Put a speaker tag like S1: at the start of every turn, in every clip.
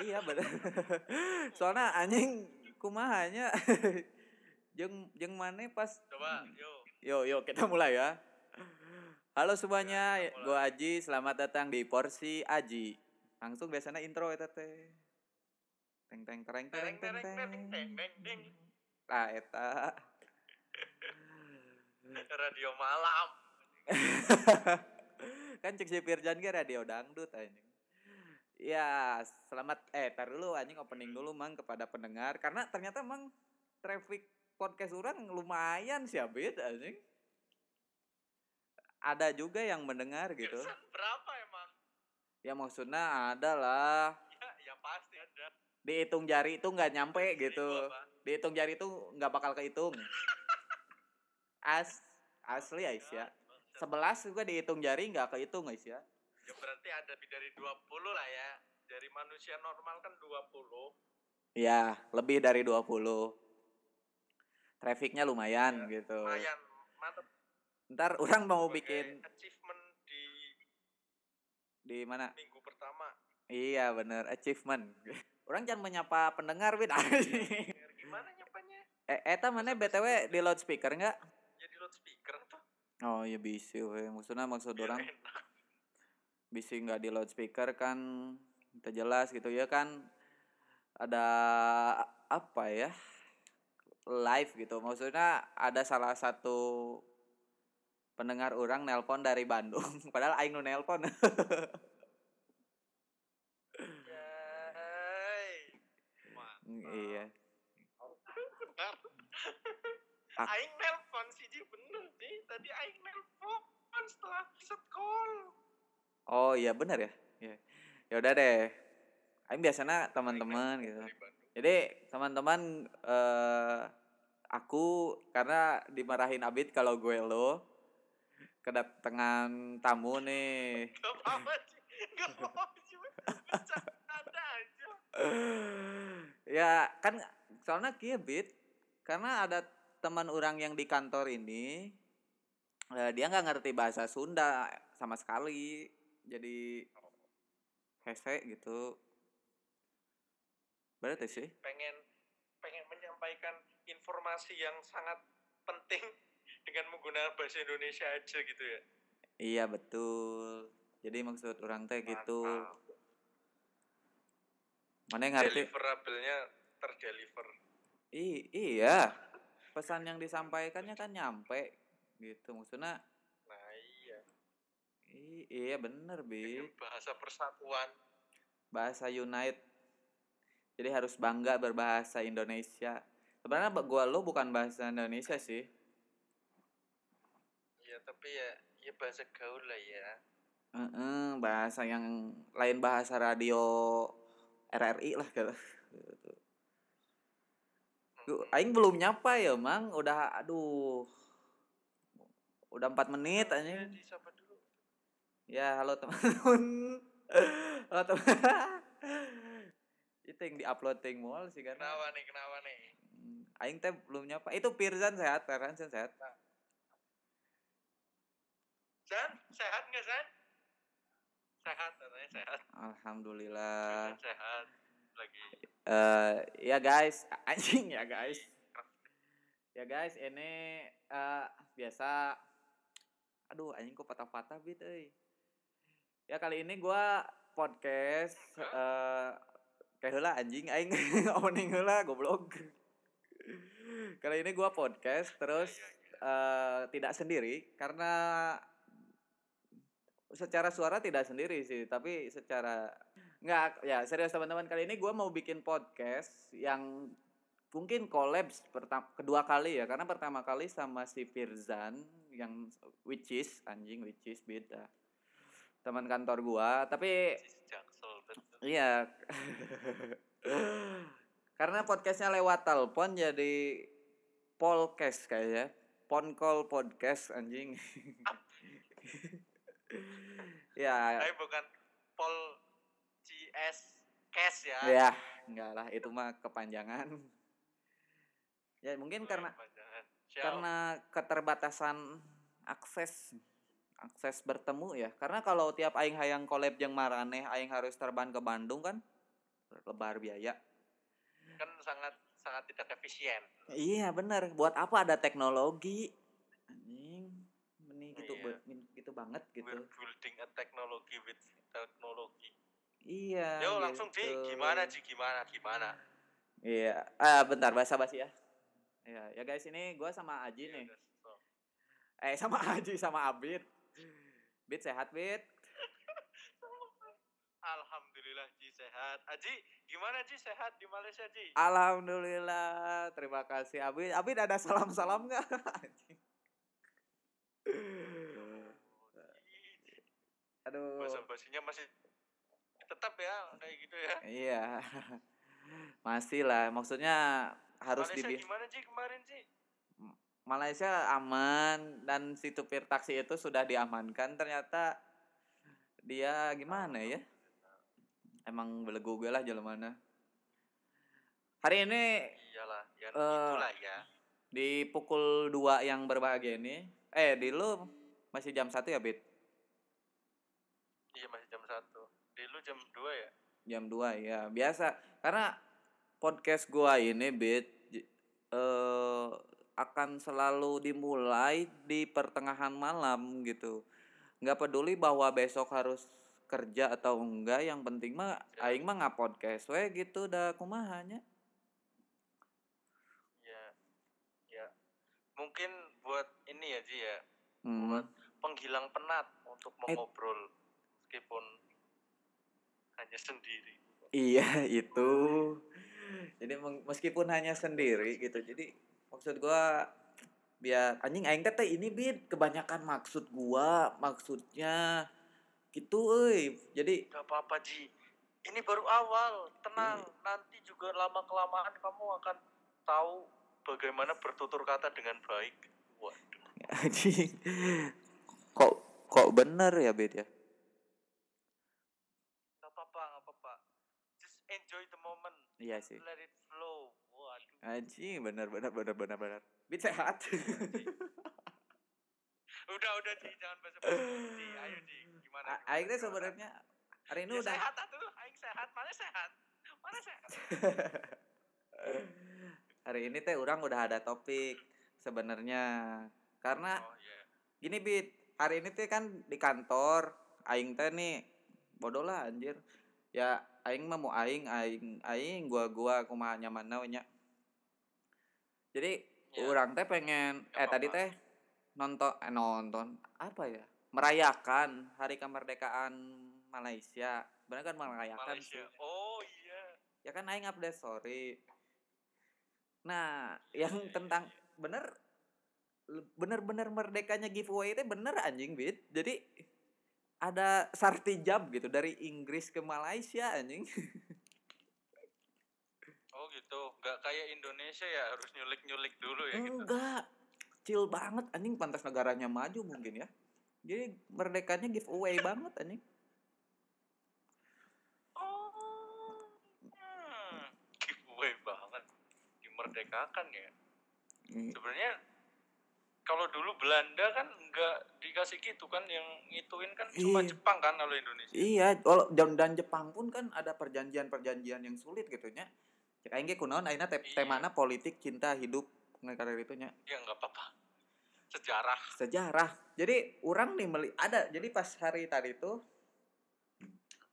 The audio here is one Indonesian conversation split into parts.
S1: iya bener. Soalnya anjing kumahanya jeng jeng mana pas
S2: Coba, yuk.
S1: yo yo kita mulai ya. Halo semuanya
S2: Ya,
S1: gue Aji selamat datang di porsi Aji. Langsung biasanya intro eta teh teng teng tereng tereng teng
S2: teng.
S1: teng lah eta.
S2: Radio malam.
S1: kan cek si Firjan ge radio dangdut anjing ya selamat eh tar dulu anjing opening dulu mang kepada pendengar. Karena ternyata emang traffic podcast orang lumayan sih abis anjing. Ada juga yang mendengar gitu.
S2: Berapa emang?
S1: ya maksudnya ada lah
S2: Ya, ya pasti ada.
S1: dihitung jari itu nggak nyampe
S2: Seribu
S1: gitu.
S2: apa?
S1: dihitung jari itu nggak bakal kehitung. As asli ya Isya sebelas juga dihitung jari nggak kehitung guys ya
S2: Ya berarti ada lebih dari 20 lah ya. Dari manusia normal kan 20.
S1: ya lebih dari 20 trafficnya lumayan
S2: Ya,
S1: gitu
S2: Lumayan mantep.
S1: ntar orang mau
S2: Sebagai
S1: bikin
S2: achievement di
S1: di mana
S2: minggu pertama.
S1: iya bener achievement orang jangan menyapa pendengar win
S2: Gimana nyapanya?
S1: eh eta mana btw di loudspeaker nggak
S2: Jadi loudspeaker tuh.
S1: oh iya bisa we. maksudnya maksud
S2: Biar
S1: orang
S2: enak.
S1: Bisa nggak di loudspeaker kan kita jelas gitu ya kan ada apa ya live gitu maksudnya ada salah satu pendengar orang nelpon dari Bandung padahal aing nu nelpon iya. Ak-
S2: Aing nelpon sih bener sih. Tadi Aing nelpon setelah set call.
S1: Oh iya benar ya? Ya ya udah deh. Aing biasanya teman-teman gitu. Jadi teman-teman eh aku karena dimarahin Abid kalau gue lo kedatangan tamu nih.
S2: Gak apa-apa sih. Gak apa-apa sih. Bercanda aja.
S1: ya kan soalnya kia bit karena ada teman orang yang di kantor ini eh, dia nggak ngerti bahasa Sunda sama sekali jadi hese gitu. Berarti sih?
S2: Pengen pengen menyampaikan informasi yang sangat penting dengan menggunakan bahasa Indonesia aja gitu ya.
S1: iya betul. Jadi maksud orang teh gitu. Mana yang ngerti?
S2: Deliverable-nya terdeliver.
S1: I iya. Pesan yang disampaikannya kan nyampe gitu. Maksudnya. I- iya bener bi
S2: bahasa persatuan.
S1: bahasa Unite jadi harus bangga berbahasa Indonesia sebenarnya gua lo bukan bahasa Indonesia sih
S2: Ya tapi ya ya bahasa gaul lah ya.
S1: Heeh, bahasa yang lain bahasa radio RRI lah gitu. Gua-
S2: Mm-mm.
S1: Aing belum nyapa ya mang udah aduh udah empat menit
S2: Ya, disapa dulu.
S1: Ya halo teman-teman halo teman itu yang diupload ting mall sih kan
S2: Kenapa nih? Kenapa nih?
S1: Hmm, Aing teh belum nyapa itu Pirzan sehat Pirzan sehat
S2: San, sehat nggak San? Sehat, katanya sehat.
S1: Alhamdulillah
S2: San sehat. Lagi
S1: eh ya guys anjing ya guys ya guys ini eh biasa aduh anjing kok patah-patah bit euy ya kali ini gua podcast eh kayak heula anjing aing. Opening heula goblok. Kali ini gua podcast terus eh tidak sendiri karena secara suara tidak sendiri sih tapi secara nggak ya serius teman-teman. Kali ini gua mau bikin podcast yang mungkin collabs pertama kedua kali ya. Karena pertama kali sama si Firzan yang which is anjing which is beda teman kantor gua tapi
S2: jaksel.
S1: Iya. Karena podcastnya lewat telepon jadi podcast kayaknya. Phone call podcast anjing. ya,
S2: Tapi bukan Pol CS Cash ya.
S1: ya enggak lah itu mah kepanjangan. Ya mungkin karena
S2: Panjangan. Siap.
S1: karena keterbatasan akses akses bertemu ya. Karena kalau tiap aing hayang collab jeung maraneh aing harus terbang ke Bandung kan lebar biaya.
S2: Kan sangat sangat tidak efisien.
S1: Iya bener. Buat apa ada teknologi? Anjing. Ini gitu
S2: Iya.
S1: be- gitu banget gitu.
S2: We're building a technology with technology.
S1: Iya
S2: yo langsung Ji.
S1: gitu.
S2: gimana Ji? Gimana gimana?
S1: Iya. Ah bentar bahasa basi ya. Ya ya guys ini gua sama Aji
S2: Iya,
S1: nih.
S2: so.
S1: eh sama Aji sama Abid Bid sehat Bid
S2: Alhamdulillah Ji sehat. Aji gimana Ji? Sehat di Malaysia Ji?
S1: Alhamdulillah. Terima kasih. Abid Abid ada salam salam nggak? Aduh.
S2: Bahasa basinya masih tetap ya kayak gitu ya.
S1: Iya. Masih lah. Maksudnya harus
S2: Malaysia
S1: di
S2: gimana Ji kemarin Ji
S1: Malaysia aman dan si supir taksi itu sudah diamankan ternyata dia gimana ya? Emang belegu gue lah jalan mana hari ini
S2: iyalah ya
S1: Eh,
S2: itulah ya.
S1: di pukul 2 yang berbahagia ini eh di lu masih jam satu ya Bit?
S2: Iya masih jam satu. Di lu jam 2 ya?
S1: Jam 2 ya biasa karena podcast gua ini Bit eh akan selalu dimulai di pertengahan malam gitu nggak peduli bahwa besok harus kerja atau enggak yang penting mah
S2: Ya.
S1: aing mah nggak podcast we gitu dah kumahanya
S2: ya ya mungkin buat ini ya Ji ya
S1: hmm.
S2: buat penghilang penat untuk
S1: Eh.
S2: mengobrol meskipun hanya sendiri
S1: Iya itu. Jadi meskipun hanya sendiri gitu. Jadi maksud gua biar anjing aing teh ini bid kebanyakan maksud gua maksudnya gitu euy. Jadi
S2: Gak apa-apa Ji. Ini baru awal. Tenang.
S1: Iya.
S2: nanti juga lama kelamaan kamu akan tahu bagaimana bertutur kata dengan baik. Waduh.
S1: Anjing. Kok kok bener ya bid ya?
S2: gak apa-apa gak apa-apa. Just enjoy the moment.
S1: Iya sih.
S2: let it flow
S1: Anjing bener bener bener bener bener. Bid sehat.
S2: udah udah Ji. Jangan basa-basi ayo Ji. Gimana
S1: A-
S2: gimana,
S1: Aing teh
S2: gimana?
S1: sebenarnya hari ini
S2: Ya,
S1: udah
S2: sehat atuh. Aing sehat. Mana sehat? Mana sehat?
S1: Hari ini teh orang udah ada topik sebenarnya. Karena
S2: oh iya.
S1: gini bit. Hari ini teh kan di kantor aing teh nih bodoh lah anjir. Ya aing mah mau aing aing aing gua gua kumaha nyaman nya jadi
S2: Ya.
S1: orang teh pengen
S2: Gak
S1: eh tadi
S2: apa-apa.
S1: teh nonton eh, nonton apa ya merayakan hari kemerdekaan Malaysia. Benar kan merayakan
S2: Malaysia.
S1: sih?
S2: Oh iya.
S1: Ya kan aing update story nah yang
S2: iya,
S1: tentang
S2: iya.
S1: bener bener-bener merdekanya giveaway itu bener anjing bit. Jadi ada sartijab gitu dari Inggris ke Malaysia anjing
S2: gitu, nggak kayak Indonesia ya harus nyulik-nyulik dulu ya gitu.
S1: enggak chill banget anjing pantas negaranya maju mungkin ya jadi merdekanya giveaway banget anjing
S2: Oh, hmm, giveaway banget, dimerdekakan ya.
S1: Hmm,
S2: Sebenarnya kalau dulu Belanda kan nggak dikasih gitu kan, yang ngituin kan cuma
S1: Iya.
S2: Jepang kan kalau Indonesia.
S1: iya kalau dan, dan Jepang pun kan ada perjanjian-perjanjian yang sulit gitu nya cek aing ge kunaon ayeuna te
S2: Iya.
S1: temana politik cinta hidup ngekarir itu nya
S2: Ya nggak apa-apa. Sejarah.
S1: sejarah. Jadi orang nih meli ada. Jadi pas hari tadi tuh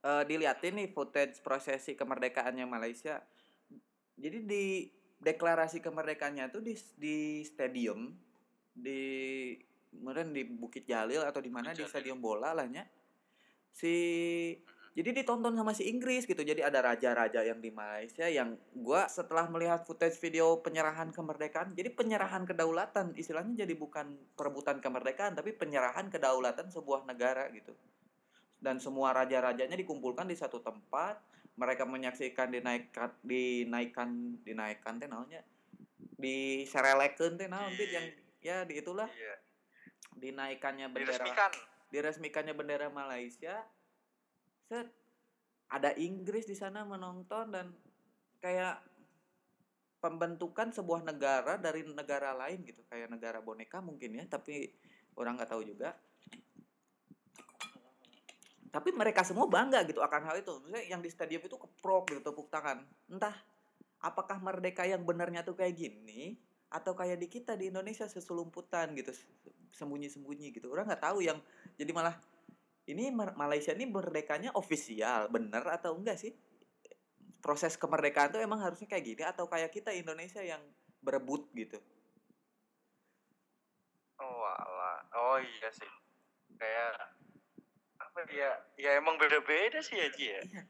S1: eh diliatin nih footage prosesi kemerdekaannya Malaysia. Jadi di deklarasi kemerdekaannya tuh di di stadium di kemudian di Bukit Jalil atau di mana di stadium bola lahnya. Si jadi ditonton sama si Inggris gitu. Jadi ada raja-raja yang di Malaysia yang gua setelah melihat footage video penyerahan kemerdekaan, jadi penyerahan kedaulatan istilahnya jadi bukan perebutan kemerdekaan tapi penyerahan kedaulatan sebuah negara gitu. Dan semua raja-rajanya dikumpulkan di satu tempat, mereka menyaksikan dinaikkan dinaikkan dinaikkan teh naonnya diserelekeun teh naon
S2: Di-
S1: Bit, yang ya di itulah
S2: Iya.
S1: dinaikannya bendera
S2: Diresmikan.
S1: diresmikannya bendera Malaysia set. Ada Inggris di sana menonton dan kayak pembentukan sebuah negara dari negara lain gitu. Kayak negara boneka mungkin ya tapi orang nggak tahu juga. Tapi mereka semua bangga gitu akan hal itu. Maksudnya yang di stadion itu keprok gitu tepuk tangan. Entah apakah merdeka yang benarnya tuh kayak gini atau kayak di kita di Indonesia seselumputan gitu sembunyi-sembunyi gitu. Orang nggak tahu yang jadi malah ini Malaysia ini merdekanya ofisial bener atau enggak sih? Proses kemerdekaan tuh emang harusnya kayak gini atau kayak kita Indonesia yang berebut gitu?
S2: Oh alah oh iya sih. Kayak apa ya ya emang beda-beda sih ya Ji ya.
S1: Iya.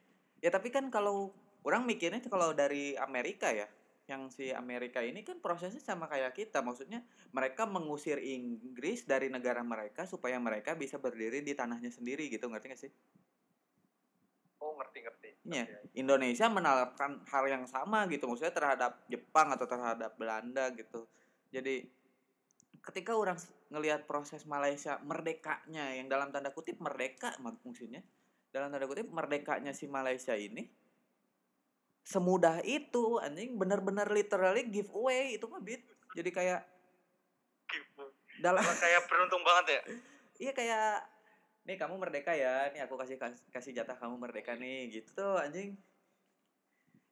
S1: ya tapi kan kalau orang mikirnya kalau dari Amerika ya yang si Amerika ini kan prosesnya sama kayak kita maksudnya mereka mengusir Inggris dari negara mereka supaya mereka bisa berdiri di tanahnya sendiri gitu ngerti gak sih?
S2: Oh ngerti ngerti.
S1: Iya. Indonesia menerapkan hal yang sama gitu maksudnya terhadap Jepang atau terhadap Belanda gitu. Jadi ketika orang ngelihat proses Malaysia merdekanya yang dalam tanda kutip merdeka maksudnya dalam tanda kutip merdekanya si Malaysia ini semudah itu anjing bener-bener literally giveaway itu mah bit. Jadi kayak
S2: dalam kayak beruntung banget ya?
S1: Iya kayak nih kamu merdeka ya. Nih aku kasih kasih jatah kamu merdeka nih gitu tuh anjing.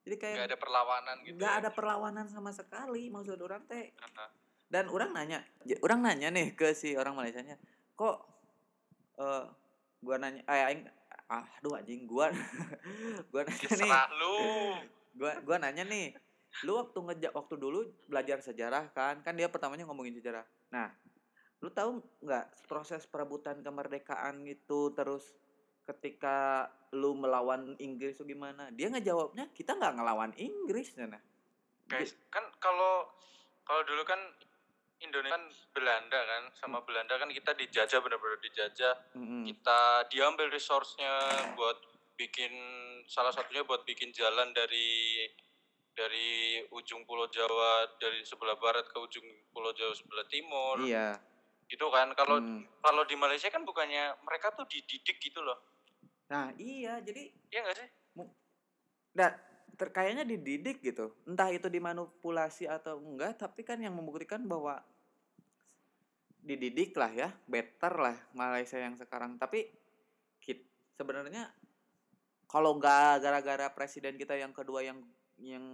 S1: Jadi kayak
S2: nggak ada perlawanan gitu
S1: nggak ya. ada perlawanan sama sekali maksud orang teh. Dan orang nanya orang nanya nih ke si orang Malaysia nya kok uh, gua nanya eh ah aduh anjing gua gua nanya nih. lu. Gua gua nanya nih lu waktu ngejak waktu dulu belajar sejarah kan kan dia pertamanya ngomongin sejarah. Nah lu tahu nggak proses perebutan kemerdekaan itu terus ketika lu melawan Inggris itu gimana? Dia ngejawabnya kita nggak ngelawan Inggris nah
S2: guys kan kalau kalau dulu kan Indonesia kan Belanda kan sama hmm. Belanda kan kita dijajah benar-benar dijajah hmm. kita diambil resource-nya buat bikin salah satunya buat bikin jalan dari dari ujung Pulau Jawa dari sebelah barat ke ujung Pulau Jawa sebelah timur
S1: iya
S2: gitu kan kalau hmm. kalau di Malaysia kan bukannya mereka tuh dididik gitu loh
S1: nah iya jadi
S2: iya gak sih
S1: nah terkayaknya dididik gitu. Entah itu dimanipulasi atau enggak tapi kan yang membuktikan bahwa dididik lah ya better lah Malaysia yang sekarang. Tapi sebenarnya kalau nggak gara-gara presiden kita yang kedua yang yang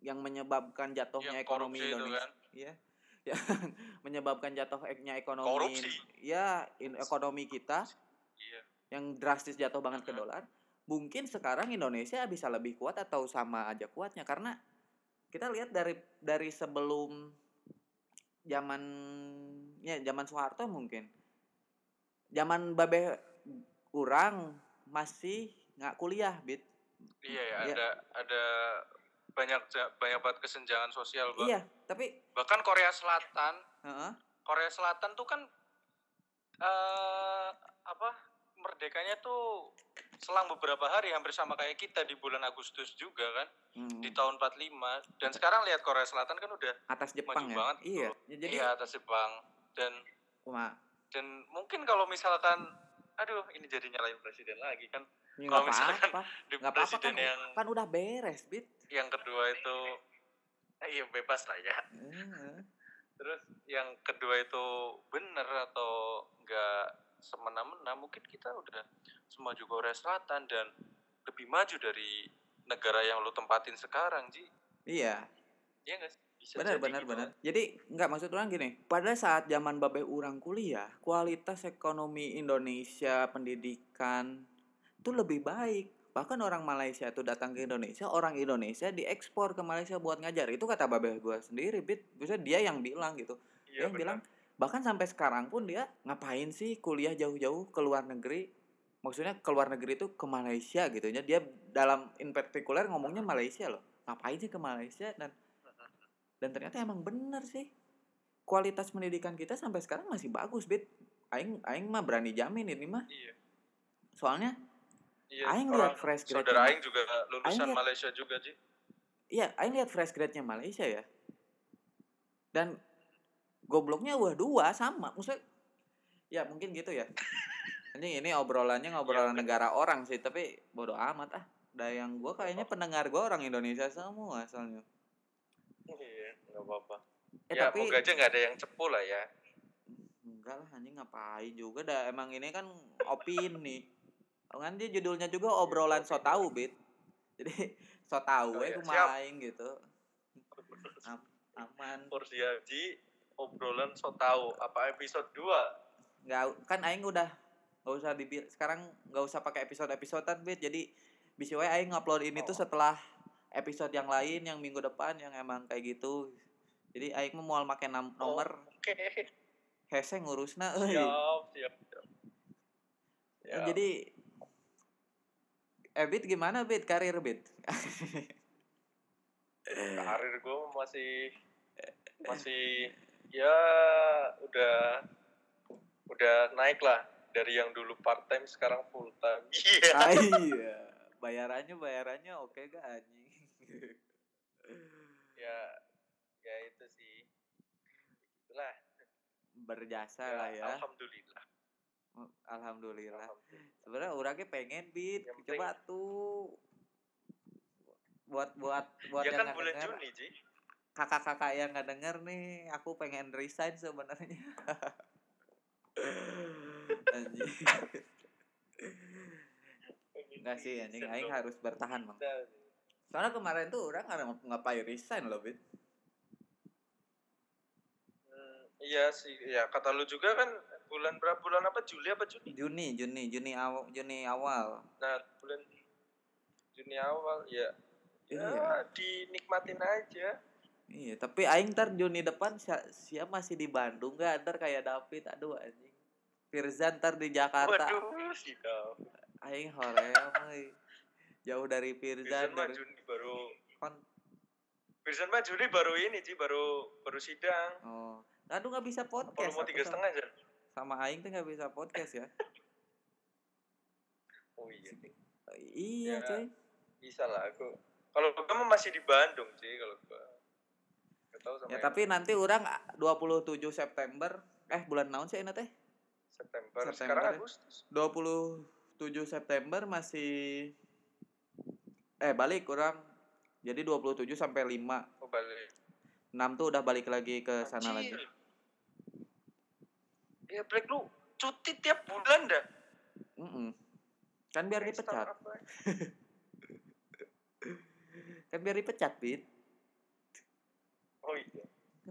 S1: yang menyebabkan jatuhnya yang ekonomi Indonesia. kan? ya yang menyebabkan jatuhnya ekonomi korupsi. ya in, ekonomi kita iya. yang drastis jatuh banget ke dolar mungkin sekarang Indonesia bisa lebih kuat atau sama aja kuatnya karena kita lihat dari dari sebelum zaman ya zaman Soeharto mungkin zaman babe orang masih nggak kuliah bit
S2: iya ya, ya. ada ada banyak banyak banget kesenjangan sosial
S1: bang. iya tapi
S2: bahkan Korea Selatan uh -huh. Korea Selatan tuh kan uh, apa merdekanya tuh selang beberapa hari hampir sama kayak kita di bulan Agustus juga kan? Hmm. di tahun 45 dan sekarang lihat Korea Selatan kan udah
S1: atas Jepang
S2: maju
S1: ya?
S2: banget
S1: iya.
S2: ya, jadi iya atas Jepang. Dan Kuma. dan mungkin kalau misalkan aduh ini jadi nyalain presiden lagi kan?
S1: Ya, kalau misalkan apa, di gak presiden apa, kan, yang kan udah beres bit.
S2: yang kedua itu eh, iya bebas lah ya. Hmm. terus yang kedua itu bener atau enggak semena-mena mungkin kita udah semaju Korea Selatan dan lebih maju dari negara yang lu tempatin sekarang Ji.
S1: Iya.
S2: Iya gak sih?
S1: Bisa benar benar gitu. benar. Jadi nggak maksud orang gini pada saat zaman babe orang kuliah kualitas ekonomi Indonesia pendidikan itu lebih baik. Bahkan orang Malaysia tuh datang ke Indonesia orang Indonesia diekspor ke Malaysia buat ngajar. Itu kata babe gue sendiri bit. Bisa dia yang bilang gitu. Iya, dia yang bilang bahkan sampai sekarang pun dia ngapain sih kuliah jauh-jauh ke luar negeri? Maksudnya ke luar negeri itu ke Malaysia gitu. Ya dia dalam in particular ngomongnya Malaysia loh. Ngapain sih ke Malaysia dan dan ternyata emang bener sih. Kualitas pendidikan kita sampai sekarang masih bagus bit. Aing aing mah berani jamin ini mah.
S2: Iya.
S1: soalnya
S2: iya,
S1: aing lihat fresh
S2: grade saudara aing juga lulusan aing Malaysia juga sih
S1: iya aing lihat fresh grade-nya Malaysia ya. Dan gobloknya wah dua sama. Maksudnya ya mungkin gitu ya. Ini ini obrolannya ngobrolan ya, negara orang sih tapi bodoh amat ah. Dah yang gue kayaknya pendengar gue orang Indonesia semua asalnya.
S2: Iya nggak apa-apa. Eh, ya tapi, moga aja nggak ada yang cepu lah ya.
S1: Enggak lah anjing ngapain juga dah. Emang ini kan opini. Kan dia judulnya juga obrolan so tau bit. Jadi so tau
S2: Oh,
S1: eh
S2: iya.
S1: main gitu. Am- aman.
S2: Porsi haji obrolan so tahu apa episode 2
S1: nggak kan aing udah nggak usah dibil sekarang nggak usah pakai episode episodean bit. Jadi bisa wae aing ngupload ini tuh
S2: Oh.
S1: setelah episode yang lain yang minggu depan yang emang kayak gitu. Jadi aing mau mau make nam- nomor.
S2: Oke.
S1: Hese ngurusna euy.
S2: siap siap. Siap
S1: Ya, jadi eh bit gimana bit karir bit?
S2: Karir gue masih masih ya udah udah naik lah dari yang dulu part time sekarang full time iya.
S1: Ah, iya. Bayarannya bayarannya oke gak anjing?
S2: Ya ya itu sih. Itulah
S1: berjasa
S2: ya,
S1: lah ya.
S2: alhamdulillah.
S1: Alhamdulillah.
S2: Alhamdulillah.
S1: sebenarnya orangnya pengen bit.
S2: Yang
S1: coba tuh. Buat buat buat
S2: ya
S1: yang
S2: kan bulan
S1: denger,
S2: Juni Ji
S1: kakak-kakak yang nggak denger nih aku pengen resign sebenarnya. Enggak sih anjing. Aing harus bertahan bang. Soalnya kemarin tuh orang nggak ngapain resign loh bit?
S2: Hmm, iya sih. Ya kata lu juga kan bulan berapa bulan apa? Juli apa Juni?
S1: Juni Juni Juni awal Juni awal.
S2: Nah bulan Juni awal ya. Ya
S1: Iya.
S2: dinikmatin aja
S1: Iya, tapi aing ntar Juni depan sia, sia masih di Bandung gak ntar kayak David aduh anjing. Firzan ntar di Jakarta.
S2: waduh.
S1: Aing hoream euy. Jauh dari
S2: Firsan
S1: Firzan
S2: mah
S1: dari
S2: Juni baru
S1: kon.
S2: Firsan mah Juni baru ini sih baru baru sidang
S1: Oh. Aduh nggak bisa podcast.
S2: lu mau tiga setengah aja
S1: Sama aing tuh nggak bisa podcast ya.
S2: oh iya
S1: iya,
S2: Ya.
S1: cuy.
S2: bisa lah aku kalau mah masih di Bandung sih kalau tahu sama
S1: Ya tapi nanti orang 27 September eh bulan naon sih ini teh?
S2: September.
S1: September
S2: sekarang
S1: ya.
S2: Agustus
S1: 27 September masih eh balik orang jadi 27 sampai 5
S2: oh balik
S1: 6 tuh udah balik lagi ke sana lagi.
S2: Anjir. ya Black lu cuti tiap bulan dah
S1: Mm-mm. Kan biar dipecat. Kan biar dipecat, Bit.
S2: Oh iya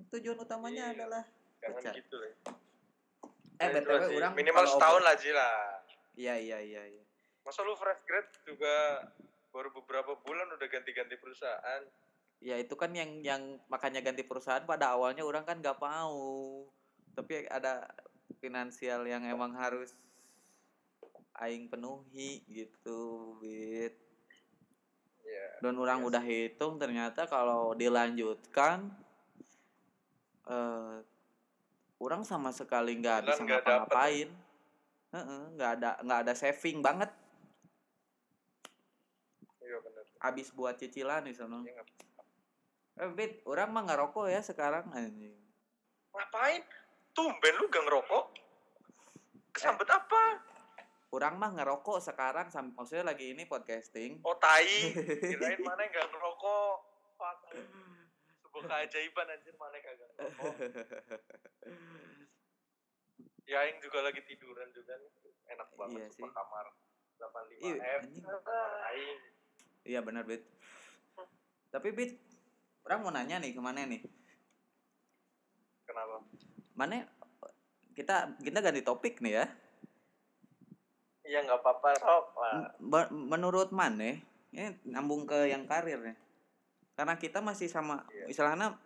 S1: tujuan utamanya
S2: Iya.
S1: adalah
S2: jangan
S1: Pecat.
S2: gitu lah
S1: eh
S2: itu
S1: BTW orang
S2: minimal setahun lah Ji lah
S1: Iya, iya, iya, iya.
S2: masa lu fresh grad juga baru beberapa bulan udah ganti-ganti perusahaan
S1: Ya itu kan yang yang makanya ganti perusahaan pada awalnya orang kan nggak mau. Tapi ada finansial yang emang harus aing penuhi gitu, Bit.
S2: Ya
S1: Dan orang
S2: Iya
S1: udah hitung ternyata kalau dilanjutkan eh orang sama sekali nggak bisa
S2: nggak ya?
S1: ngapa-ngapain. Heeh, nggak ada nggak ada saving banget.
S2: iya benar
S1: Abis buat cicilan di sana.
S2: Iya, nggak-
S1: Eh, Bit, orang mah ngerokok ya sekarang anjing.
S2: ngapain tumben lu gak ngerokok kesambet
S1: Eh.
S2: apa
S1: Orang mah ngerokok sekarang maksudnya lagi ini podcasting.
S2: oh tai kirain mana yang gak ngerokok Fuck. sebuah keajaiban anjir mana kagak ngerokok ya yang juga lagi tiduran juga nih enak banget
S1: Iya sih.
S2: kamar 85
S1: Iya. Iya benar, Bit. Tapi Bit, orang mau nanya nih ke mana nih?
S2: kenapa
S1: Mana kita kita ganti topik nih ya.
S2: Iya nggak apa-apa sok lah
S1: menurut mana ini nyambung ke yang karir nih. Karena kita masih sama
S2: Iya.
S1: istilahnya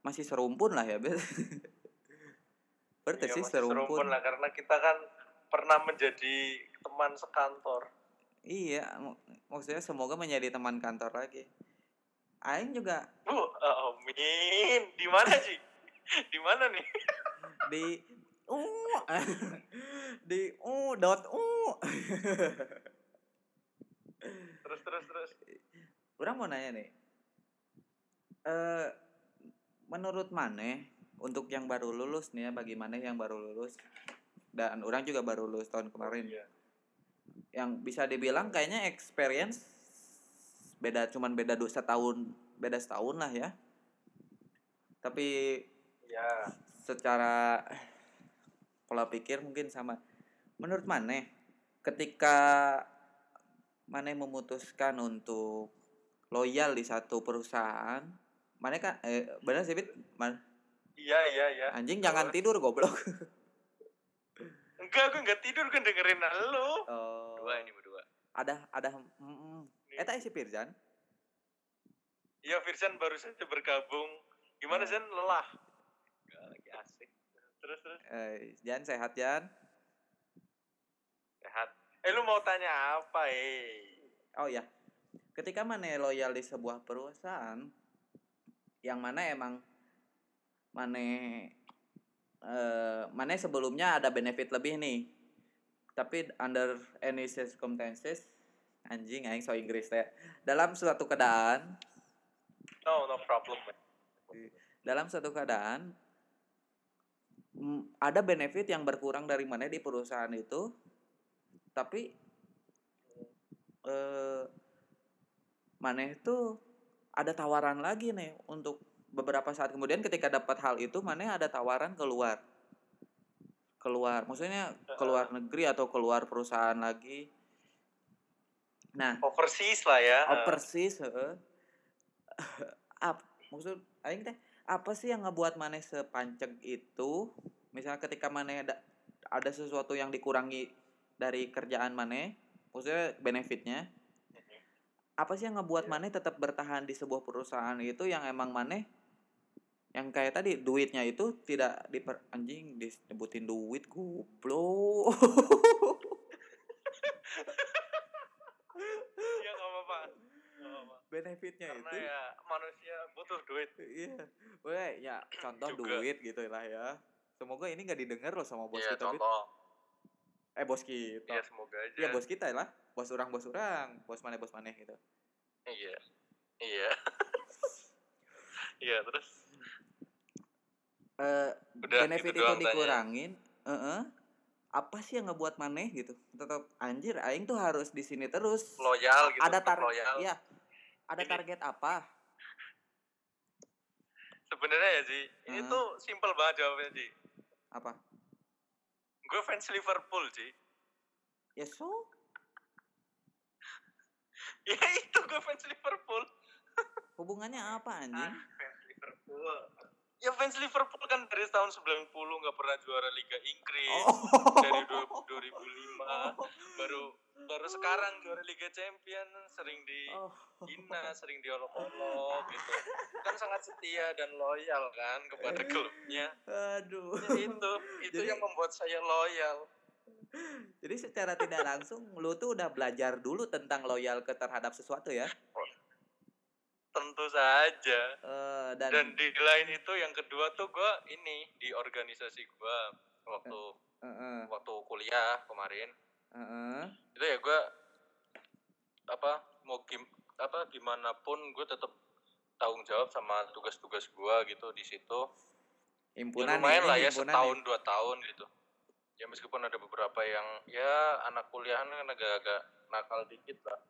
S1: masih serumpun lah ya, Bet. Berarti
S2: Iya,
S1: sih
S2: masih
S1: serumpun.
S2: lah karena kita kan pernah menjadi teman sekantor
S1: Iya, mak- maksudnya semoga menjadi teman kantor lagi. Aing juga
S2: bu amin di mana sih di mana nih
S1: di uh di uh dot uh
S2: terus terus terus.
S1: Orang mau nanya nih. Eh menurut mana untuk yang baru lulus nih ya bagaimana yang baru lulus? Dan orang juga baru lulus tahun kemarin.
S2: Iya.
S1: yang bisa dibilang kayaknya experience beda cuman beda dua setahun beda setahun lah ya. Tapi
S2: ya
S1: secara pola pikir mungkin sama. Menurut mana ketika mana memutuskan untuk loyal di satu perusahaan mana kan eh, benar sih Bit? Man,
S2: iya iya iya.
S1: Anjing jangan tidur goblok.
S2: Enggak gue enggak tidur gue dengerin lo
S1: oh,
S2: dua ini berdua.
S1: Ada ada mm, mm. eta si Firjan?
S2: Iya Firjan baru saja bergabung. Gimana Jan lelah? Enggak, lagi asik. Terus terus.
S1: Eh, Jan sehat Jan?
S2: Sehat eh lu mau tanya apa eh?
S1: Oh ya ketika mana loyal di sebuah perusahaan yang mana emang mana eh mana sebelumnya ada benefit lebih nih. Tapi under any circumstances anjing aing so Inggris ya dalam suatu keadaan
S2: no no problem
S1: dalam suatu keadaan ada benefit yang berkurang dari mana di perusahaan itu tapi eh mana itu ada tawaran lagi nih untuk beberapa saat kemudian ketika dapat hal itu mana ada tawaran keluar. Keluar maksudnya keluar negeri atau keluar perusahaan lagi. Nah
S2: overseas lah ya.
S1: overseas heeh. Apa maksud aing teh apa sih yang ngebuat mana sepanceg itu? Misalnya ketika mana ada ada sesuatu yang dikurangi dari kerjaan mana maksudnya benefitnya apa sih yang ngebuat yeah. Mane tetap bertahan di sebuah perusahaan itu yang emang Mane yang kayak tadi duitnya itu tidak diper anjing disebutin duit goblok.
S2: Ya gak apa-apa.
S1: Benefitnya
S2: Karena
S1: itu
S2: ya manusia butuh duit.
S1: Iya. Weh, ya contoh Juga. duit gitu lah ya. Semoga ini gak didengar loh sama bos
S2: ya,
S1: kita
S2: contoh.
S1: Eh bos kita.
S2: Ya semoga aja.
S1: Ya bos kita lah. Bos orang bos orang. Bos mana bos mana gitu.
S2: Iya. Iya. Iya terus?
S1: Uh, benefit gitu itu dikurangin uh -uh, apa sih yang ngebuat maneh gitu? Tetap anjir aing tuh harus di sini terus.
S2: Loyal gitu
S1: ada target ya ada target apa?
S2: Sebenarnya ya sih uh. ini tuh simple banget jawabnya sih
S1: apa
S2: gue fans Liverpool sih
S1: ya so?
S2: Ya itu gue fans Liverpool.
S1: Hubungannya apa anjing? Ah,
S2: fans Liverpool. Ya fans Liverpool kan dari tahun 90 nggak pernah juara Liga Inggris. Oh. dari 2005 oh. baru baru sekarang juara Liga Champion sering di oh. Sering diolok-olok gitu kan sangat setia dan loyal kan kepada klubnya
S1: aduh
S2: ya, itu itu Jadi... yang membuat saya loyal
S1: jadi secara tidak langsung lu tuh udah belajar dulu tentang loyal ke terhadap sesuatu ya?
S2: Tentu saja.
S1: Uh, dan,
S2: dan di lain itu yang kedua tuh gue ini di organisasi gue waktu uh, uh. waktu kuliah kemarin.
S1: Uh.
S2: Itu ya gue apa mau gim apa gimana pun gue tetap tanggung jawab sama tugas-tugas gue gitu di situ.
S1: Himpunan ya
S2: lumayan lah ya setahun dua tahun gitu. Ya meskipun ada beberapa yang ya anak kuliahan kan agak-agak nakal dikit lah.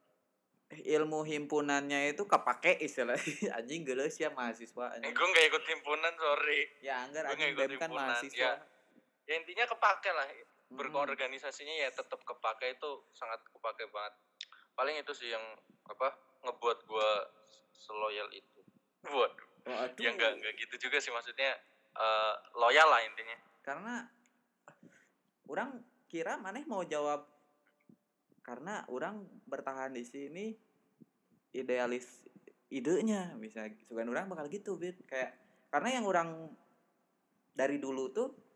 S1: Ilmu himpunannya itu kepake istilah anjing geus ya mahasiswa
S2: anjing. Eh, gue gak ikut himpunan sorry.
S1: Ya anggar anjing bem kan mahasiswa.
S2: Ya, ya intinya kepake lah berorganisasinya ya tetap kepake itu sangat kepake banget. Paling itu sih yang apa ngebuat gue seloyal itu. Waduh. Waduh. ya nggak nggak gitu juga sih maksudnya uh, loyal lah intinya.
S1: Karena orang kira maneh mau jawab karena orang bertahan di sini idealis idenya. Bisa sugan orang bakal gitu bit. Kayak karena yang orang dari dulu tuh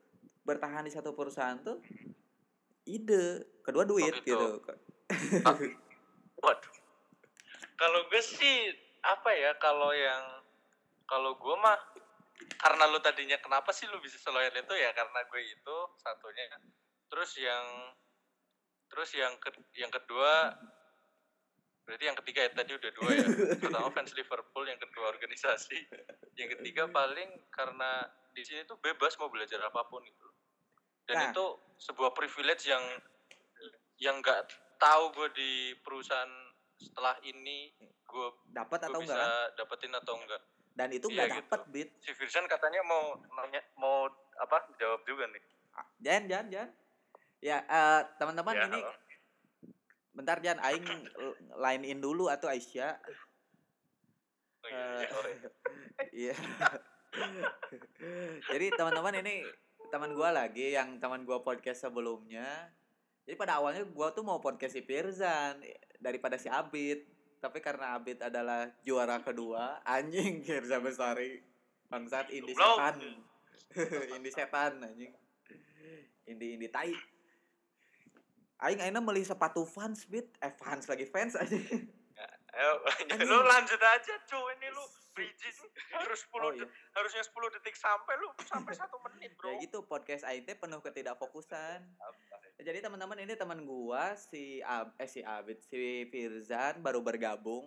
S1: bertahan di satu perusahaan tuh ide kedua duit oh, gitu, gitu.
S2: waduh. Kalau gue sih apa ya kalau yang kalau gue mah karena lu tadinya kenapa sih lu bisa seloyal itu ya? Karena gue itu satunya. Terus yang terus yang ke, yang kedua berarti yang ketiga ya tadi udah dua ya. Pertama fans Liverpool yang kedua organisasi. Yang ketiga paling karena di sini tuh bebas mau belajar apa pun itu dan nah. itu sebuah privilege yang yang nggak tahu gue di perusahaan setelah ini gue
S1: dapat atau
S2: bisa
S1: enggak
S2: dapetin atau enggak
S1: dan itu nggak iya, dapat gitu. bit
S2: si Firsan katanya mau nanya mau apa jawab juga nih
S1: jangan jangan jangan Ya, uh, teman-teman ya, ini bentar Jan aing line in dulu atau Aisyah
S2: oh, iya, iya, oh, iya.
S1: iya. jadi teman-teman ini teman gua lagi yang teman gua podcast sebelumnya. Jadi pada awalnya gua tuh mau podcast si Firzan daripada si Abid. Tapi karena Abid adalah juara kedua anjing Firzan Bestari. Bangsat ini setan. Ini setan anjing. Ini ini tai. Aing aina beli sepatu fans bit, eh fans lagi fans aja.
S2: Ayo, lu lanjut aja cuy ini lu bridging harus 10 oh, iya. harusnya 10 detik sampai lu sampai satu menit bro.
S1: Ya gitu podcast teh penuh ketidakfokusan. Jadi teman-teman ini teman gua si Ab, eh si Abid si Firzan baru bergabung.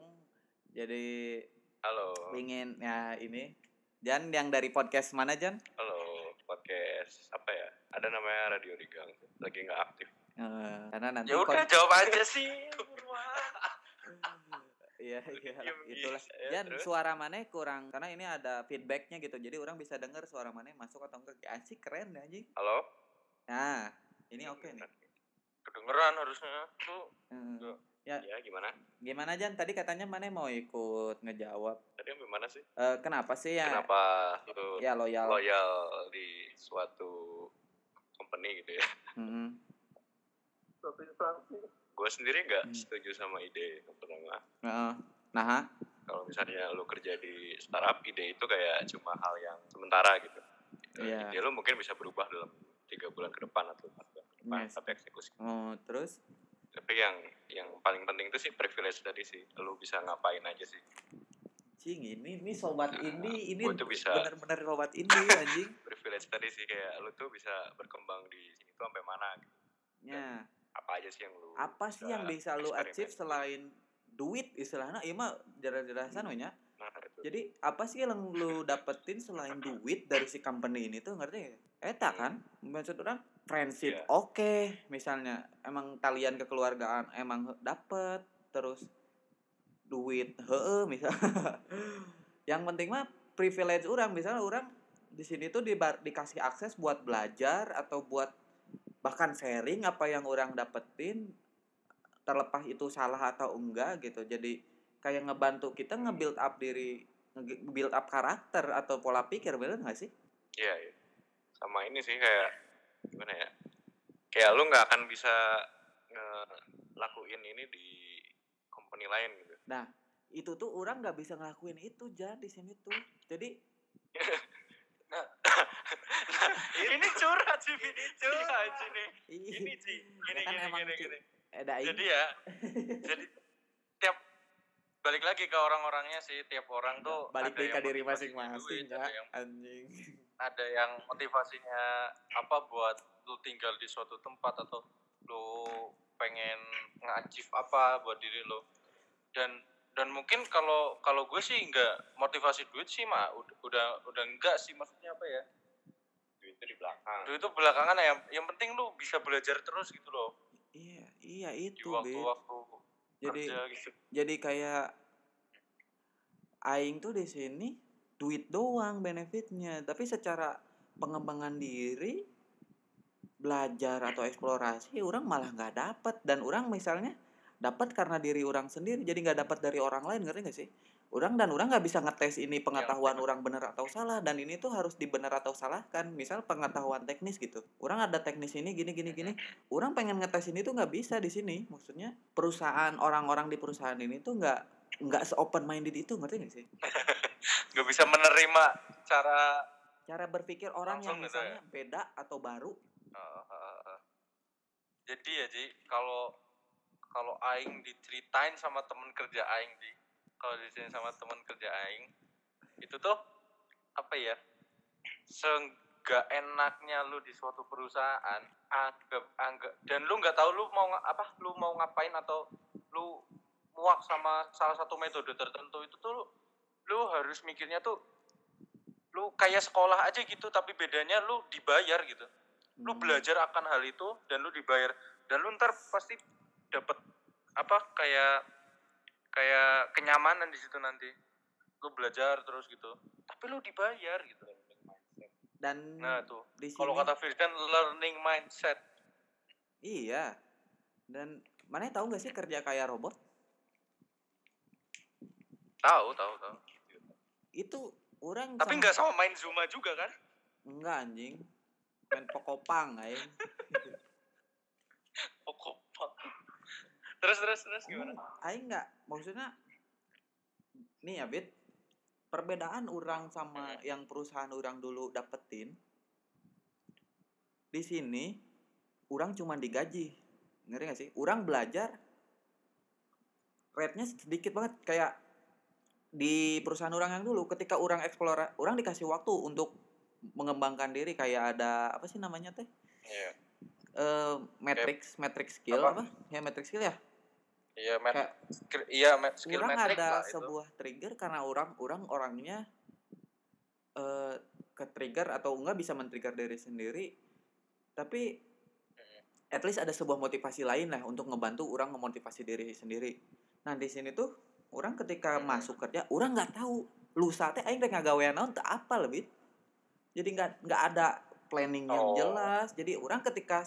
S1: Jadi
S2: halo.
S1: Ingin ya ini Jan yang dari podcast mana Jan?
S2: Halo, podcast apa ya? Ada namanya Radio Digang, lagi nggak aktif.
S1: Uh, karena nanti
S2: ya udah jawab aja sih
S1: Iya iya itulah. Dan ya, suara mana kurang karena ini ada feedbacknya gitu. Jadi orang bisa dengar suara mana masuk atau enggak. Ya, sih keren ya anjing.
S2: Halo.
S1: Nah, ini oke okay nih.
S2: Kedengeran harusnya tuh.
S1: Hmm. Ya.
S2: ya gimana?
S1: Gimana Jan? Tadi katanya mana mau ikut ngejawab.
S2: Tadi gimana sih?
S1: Uh, kenapa sih ya?
S2: Kenapa lu
S1: ya loyal
S2: loyal di suatu company gitu ya?
S1: Mm -hmm
S2: gue sendiri nggak hmm. setuju sama ide yang pertama
S1: uh, nah
S2: kalau misalnya lo kerja di startup ide itu kayak cuma hal yang sementara gitu yeah. ide lo mungkin bisa berubah dalam tiga bulan ke depan atau empat bulan ke depan yes. tapi eksekusi
S1: oh terus
S2: tapi yang yang paling penting itu sih privilege tadi sih lo bisa ngapain aja sih
S1: Cing, ini ini sobat nah, ini ini benar-benar sobat ini anjing.
S2: privilege tadi sih kayak lu tuh bisa berkembang di sini tuh sampai mana gitu.
S1: Ya
S2: apa aja sih yang lu
S1: apa sih yang bisa lu achieve selain duit istilahnya? Iya mah jelas-jelasan hmm. nya nah, jadi apa sih yang lu dapetin selain duit dari si company ini tuh ngerti ya eta kan? Maksud orang friendship yeah. oke okay. misalnya emang talian kekeluargaan emang dapet terus duit he misal yang penting mah privilege orang. Misalnya orang di sini tuh di, dikasih akses buat belajar atau buat bahkan sharing apa yang orang dapetin terlepas itu salah atau enggak gitu. Jadi kayak ngebantu kita nge-build up diri nge-build up karakter atau pola pikir bener gak sih?
S2: Iya iya. Sama ini sih kayak gimana ya kayak lu nggak akan bisa ngelakuin ini di company lain gitu.
S1: Nah itu tuh orang nggak bisa ngelakuin itu jadi di sini tuh. Jadi
S2: ini curhat sih ini curhat sih nih ini sih. Gini kan gini gini. Gini jadi ya jadi tiap balik lagi ke orang-orangnya sih. Tiap orang tuh
S1: balik lagi ke diri masing-masing ya anjing.
S2: Ada yang motivasinya apa buat lu tinggal di suatu tempat atau lu pengen ngajif apa buat diri lu. Dan dan mungkin kalau kalau gue sih nggak motivasi duit sih mah udah udah udah enggak sih maksudnya apa ya
S3: itu di belakang.
S2: Itu itu belakangan ya. Yang penting lu bisa belajar terus gitu loh.
S1: Iya iya itu
S2: di waktu-waktu
S1: jadi gitu. jadi kayak aing tuh di sini duit doang benefitnya. Tapi secara pengembangan diri belajar atau eksplorasi orang malah nggak dapet. Dan orang misalnya dapat karena diri orang sendiri jadi nggak dapat dari orang lain ngerti gak sih orang dan orang nggak bisa ngetes ini pengetahuan ya, orang benar atau salah dan ini tuh harus dibenar atau salahkan. Misal pengetahuan teknis gitu. Orang ada teknis ini gini gini gini. Orang pengen ngetes ini tuh nggak bisa di sini. Maksudnya perusahaan orang-orang di perusahaan ini tuh nggak nggak se open minded itu ngerti gak sih?
S2: Nggak bisa menerima cara
S1: cara berpikir orang yang gitu misalnya ya? beda atau baru.
S2: Uh, uh, uh. jadi ya ji kalau kalau aing diceritain sama temen kerja aing di kalau di sini sama teman kerja aing itu tuh apa ya seenggak enaknya lu di suatu perusahaan anggap anggap dan lu nggak tahu lu mau apa lu mau ngapain atau lu muak sama salah satu metode tertentu itu tuh lu, lu harus mikirnya tuh lu kayak sekolah aja gitu tapi bedanya lu dibayar gitu lu hmm. belajar akan hal itu dan lu dibayar dan lu ntar pasti dapat apa kayak kayak kenyamanan di situ nanti. Lu belajar terus gitu. Tapi lu dibayar gitu.
S1: Dan
S2: nah tuh. kalau kata Firdan learning mindset.
S1: Iya. Dan mana tahu nggak sih kerja kayak robot?
S2: Tahu tahu tahu.
S1: Itu orang
S2: tapi nggak sama main zuma juga kan?
S1: Enggak anjing. Main pokopang aing.
S2: Pokok terus terus terus gimana?
S1: Aing nggak maksudnya nih ya bit. Perbedaan orang sama
S2: Hmm.
S1: yang perusahaan orang dulu dapetin di sini orang cuma digaji. Ngeri gak sih? Orang belajar rate-nya sedikit banget. Kayak di perusahaan orang yang dulu ketika orang eksplora orang dikasih waktu untuk mengembangkan diri. Kayak ada apa sih namanya teh?
S2: Iya
S1: eh matrix matrix skill
S2: Apa?
S1: apa? Ya matrix skill ya?
S2: Iya mat
S1: Kayak-
S2: skill- iya mat- skill
S1: orang ada
S2: lah itu.
S1: sebuah trigger karena orang orang orangnya eh ke trigger atau enggak bisa men-trigger diri sendiri tapi at least ada sebuah motivasi lain lah untuk ngebantu orang memotivasi diri sendiri. Nah di sini tuh orang ketika
S2: Hmm.
S1: masuk kerja orang nggak tahu. Lusa teh aing teh ngagawean naon teu apa lebih? Jadi nggak nggak ada planning yang
S2: Oh.
S1: jelas. Jadi orang ketika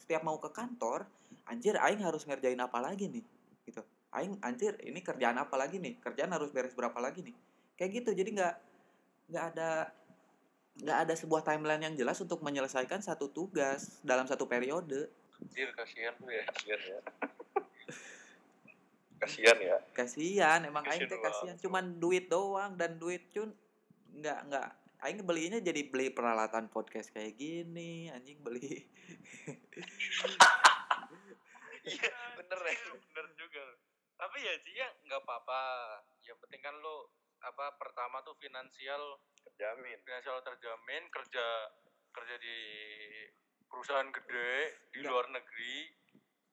S1: setiap mau ke kantor anjir aing harus ngerjain apa lagi nih? Gitu. Aing anjir ini kerjaan apa lagi nih? Kerjaan harus beres berapa lagi nih? Kayak gitu. Jadi nggak nggak ada nggak ada sebuah timeline yang jelas untuk menyelesaikan satu tugas dalam satu periode.
S2: Anjir, kasihan tuh ya kasihan ya. Kasihan ya.
S1: Kasihan emang aing teh kasihan cuman duit doang dan duit cun nggak nggak aing belinya jadi beli peralatan podcast kayak gini anjing beli.
S2: Iya bener ya bener juga. Tapi ya Ci ya nggak apa-apa. Yang penting kan lo apa pertama tuh finansial.
S3: Terjamin.
S2: Finansial terjamin kerja kerja di perusahaan gede di
S1: Nggak.
S2: luar negeri.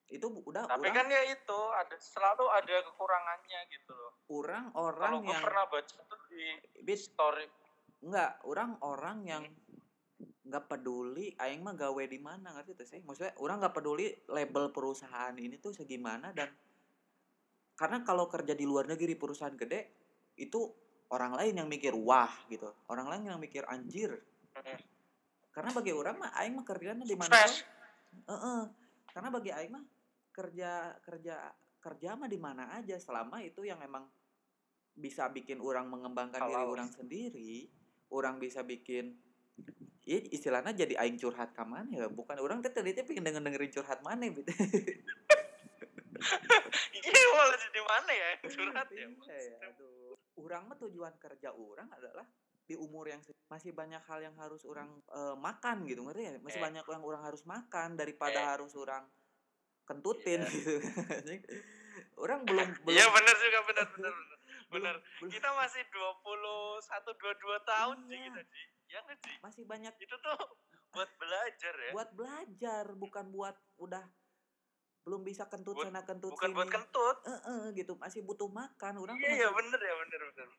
S1: Itu udah
S2: tapi
S1: orang
S2: kan ya itu ada selalu ada kekurangannya gitu loh.
S1: Orang orang
S2: gue
S1: yang
S2: pernah baca tuh di
S1: Bit,
S2: story
S1: enggak orang orang yang nggak peduli aing mah gawe di mana ngerti tuh sih? Maksudnya orang nggak peduli label perusahaan ini tuh segimana dan karena kalau kerja di luar negeri perusahaan gede itu orang lain yang mikir wah gitu. Orang lain yang mikir anjir. Karena bagi orang mah aing mah kerjanya di mana
S2: sukses
S1: Heeh. karena bagi aing mah kerja kerja kerja mah di mana aja. Selama itu yang emang bisa bikin orang mengembangkan diri
S2: Halal.
S1: orang sendiri orang bisa bikin ya istilahnya jadi aing curhat ke mana ya bukan orang teh tadi pengen denger dengerin curhat mana gitu
S2: iya malah jadi mana ya curhat ya
S1: Iya ya, aduh. Orang mah tujuan kerja orang adalah di umur yang masih banyak hal yang harus orang eh, makan gitu ngerti ya masih
S2: Eh.
S1: banyak yang orang harus makan daripada
S2: Eh.
S1: harus orang kentutin
S2: Iya.
S1: gitu orang belum belum
S2: iya bener juga bener bener bener
S1: belum-
S2: kita masih 21 22 tahun sih
S1: Iya.
S2: kita Ji. Ya nggak sih
S1: masih banyak
S2: itu tuh buat belajar ya.
S1: Buat belajar bukan buat udah belum bisa kentut
S2: Buat-
S1: sana kentut
S2: bukan
S1: sini.
S2: buat kentut.
S1: Eh, eh, gitu. Masih butuh makan. Orang
S2: iya iya bener ya bener bener.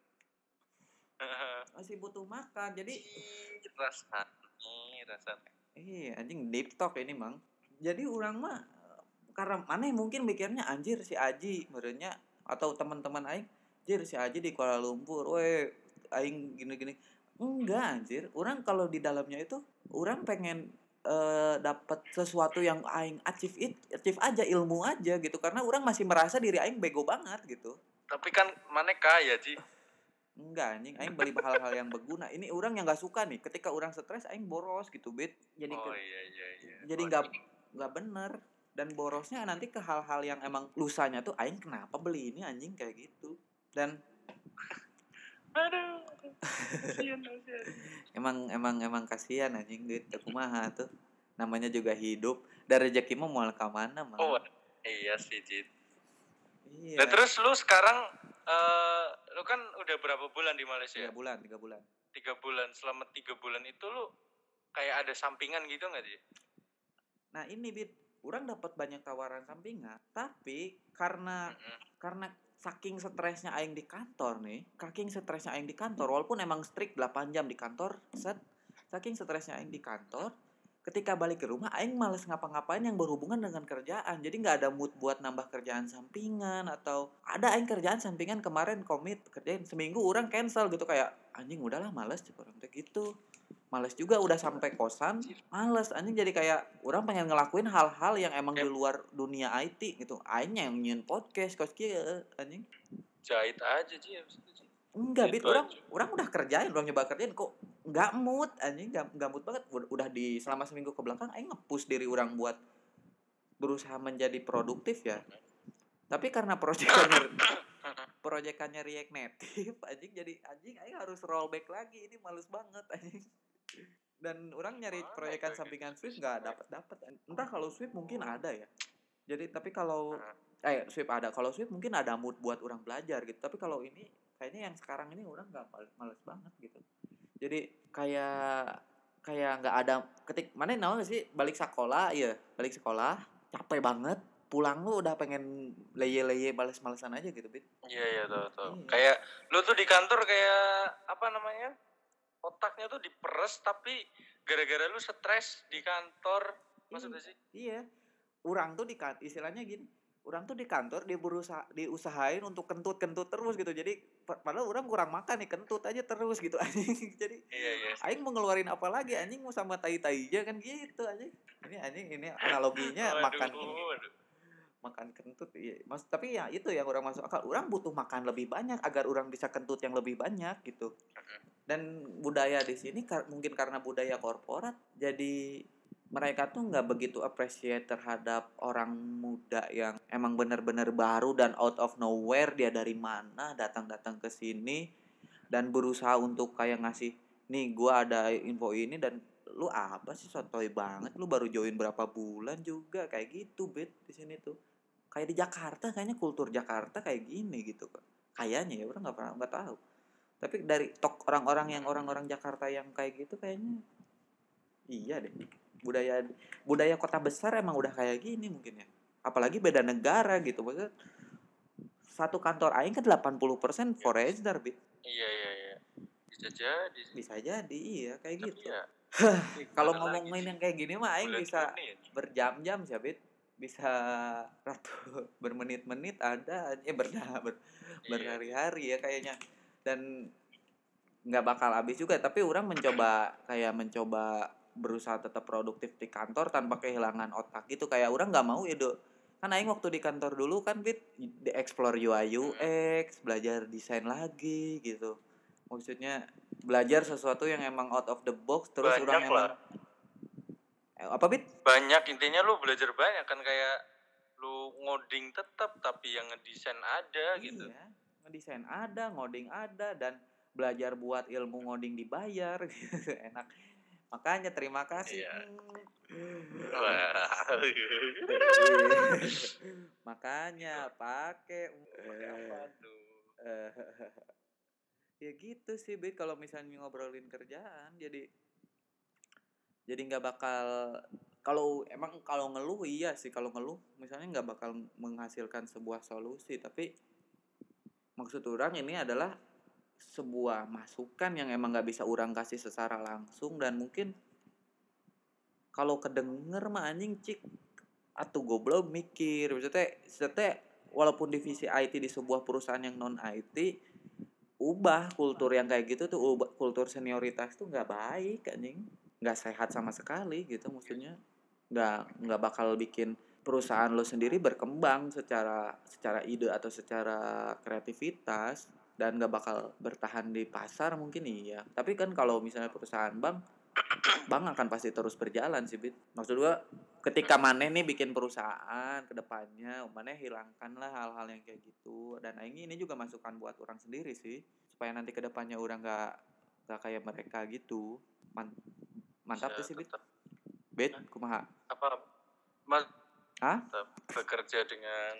S1: Masih butuh makan jadi
S2: Ih, rasanya rasanya.
S1: Iya, anjing deep talk ini, Mang. Jadi orang mah karena mana mungkin mikirnya anjir si Aji merenya atau teman-teman aing, anjir si Aji di Kuala Lumpur, weh aing gini-gini. Enggak, anjir. Orang kalau di dalamnya itu orang pengen eh dapat sesuatu yang aing achieve it, achieve aja ilmu aja gitu karena orang masih merasa diri aing bego banget gitu.
S2: tapi kan mana kaya Ji
S1: Enggak anjing, aing beli hal-hal yang berguna. Ini orang yang nggak suka nih. Ketika orang stres aing boros gitu, Bet. Jadi
S2: oh iya iya iya
S1: jadi
S2: Oh,
S1: nggak nggak bener dan borosnya nanti ke hal-hal yang emang lusanya tuh aing kenapa beli ini anjing kayak gitu dan
S2: aduh kasihan kasihan
S1: emang emang emang kasihan anjing duit kumaha tuh namanya juga hidup dan rezeki mah moal ka mana mah
S2: oh iya sih Ji
S1: iya
S2: Nah terus lu sekarang eh lu kan udah berapa bulan di Malaysia?
S1: tiga bulan tiga bulan
S2: Tiga bulan. Selama tiga bulan itu lu kayak ada sampingan gitu nggak sih?
S1: nah ini bit orang dapat banyak tawaran sampingan tapi karena
S2: Mm-mm.
S1: karena saking stresnya aing di kantor nih saking stresnya aing di kantor walaupun emang strict 8 jam di kantor set saking stresnya aing di kantor ketika balik ke rumah aing males ngapa-ngapain yang berhubungan dengan kerjaan. Jadi nggak ada mood buat nambah kerjaan sampingan atau ada aing kerjaan sampingan kemarin komit kerjain seminggu orang cancel gitu kayak anjing udahlah males. Orang gitu males juga udah sampai kosan males. Anjing jadi kayak orang pengen ngelakuin hal-hal yang emang di luar dunia IT gitu. Aingnya yang nyiun podcast kos kia anjing.
S2: Jahit aja sih
S1: enggak bit. Orang orang udah kerjain orang nyoba kerjain kok nggak mood anjing nggak nggak mood banget. Udah di selama seminggu ke belakang aing ngepush diri orang buat berusaha menjadi produktif ya. Tapi karena proyekannya proyekannya React Native anjing jadi anjing aing harus rollback lagi. Ini males banget anjing dan orang nyari Mana proyekan sampingan Swift nggak dapat dapat entah kalau Swift mungkin ada ya. Jadi tapi kalau eh Swift ada. Kalau Swift mungkin ada mood buat orang belajar gitu. Tapi kalau ini kayaknya yang sekarang ini orang nggak males, banget gitu. Jadi kayak kayak nggak ada ketik mana nawa sih? Balik sekolah ya balik sekolah capek banget. Pulang lu udah pengen leye-leye males-malesan aja gitu bit.
S2: Iya iya tuh tuh iya. kayak lu tuh di kantor kayak apa namanya otaknya tuh diperes tapi gara-gara lu stres di kantor maksudnya sih?
S1: Iya. Orang tuh di istilahnya gini orang tuh di kantor dia berusaha diusahain untuk kentut-kentut terus gitu. Jadi padahal orang kurang makan nih kentut aja terus gitu anjing. Jadi iya, iya. aing mau ngeluarin apa lagi anjing? Mau sama tai tai aja kan gitu anjing. Ini anjing ini analoginya waduh, makan waduh. Makan kentut iya mas tapi ya itu yang orang masuk akal. Orang butuh makan lebih banyak agar orang bisa kentut yang lebih banyak gitu. Dan budaya di sini mungkin karena budaya korporat jadi mereka tuh nggak begitu appreciate terhadap orang muda yang emang benar-benar baru dan out of nowhere dia dari mana datang-datang ke sini dan berusaha untuk kayak ngasih nih gua ada info ini dan lu apa sih sotoy banget? Lu baru join berapa bulan juga? Kayak gitu bet di sini tuh. Kayak di Jakarta kayaknya kultur Jakarta kayak gini gitu kayaknya ya orang nggak pernah nggak tahu. Tapi dari tok orang-orang yang orang-orang Jakarta yang kayak gitu kayaknya iya deh. Budaya budaya kota besar emang udah kayak gini mungkin ya. Apalagi beda negara gitu. Maksudnya satu kantor aing kan 80% foreigner bit.
S2: Iya iya iya. Bisa jadi.
S1: Bisa jadi iya kayak Tapi gitu. ya, kalau ngomongin yang kayak gini mah aing bisa berjam-jam sih bit. Bisa ratu bermenit-menit ada eh ber, ber iya. berhari-hari ya kayaknya. Dan nggak bakal habis juga tapi orang mencoba kayak mencoba berusaha tetap produktif di kantor tanpa kehilangan otak gitu. Kayak orang nggak mau ya do kan aing waktu di kantor dulu kan bit di explore UI UX belajar desain lagi gitu maksudnya belajar sesuatu yang emang out of the box terus banyak orang emang eh, apa bit?
S2: Banyak intinya lu belajar banyak kan kayak lu ngoding tetap tapi yang ngedesain ada gitu. iya. gitu
S1: ngedesain ada ngoding ada dan belajar buat ilmu ngoding dibayar gitu enak. Makanya terima kasih. Iya. makanya pakai ya gitu sih bet kalau misalnya ngobrolin kerjaan jadi jadi nggak bakal kalau emang kalau ngeluh iya sih. Kalau ngeluh misalnya nggak bakal menghasilkan sebuah solusi. Tapi maksud orang ini adalah sebuah masukan yang emang gak bisa orang kasih secara langsung. Dan mungkin kalau kedenger mah anjing cik atau goblok mikir. Maksudnya maksudnya walaupun divisi IT di sebuah perusahaan yang non IT ubah kultur yang kayak gitu tuh ubah kultur senioritas tuh nggak baik anjing. Nggak sehat sama sekali gitu maksudnya. Nggak nggak bakal bikin perusahaan lo sendiri berkembang secara secara ide atau secara kreativitas dan gak bakal bertahan di pasar mungkin iya. Tapi kan kalau misalnya perusahaan bank bank akan pasti terus berjalan sih bit. Maksud gua ketika maneh nih bikin perusahaan ke depannya maneh hilangkanlah hal-hal yang kayak gitu. Dan ini ini juga masukan buat orang sendiri sih supaya nanti ke depannya orang gak gak kayak mereka gitu. Man, mantap tuh sih bit. bit kumaha?
S2: Apa? Mas Hah? bekerja dengan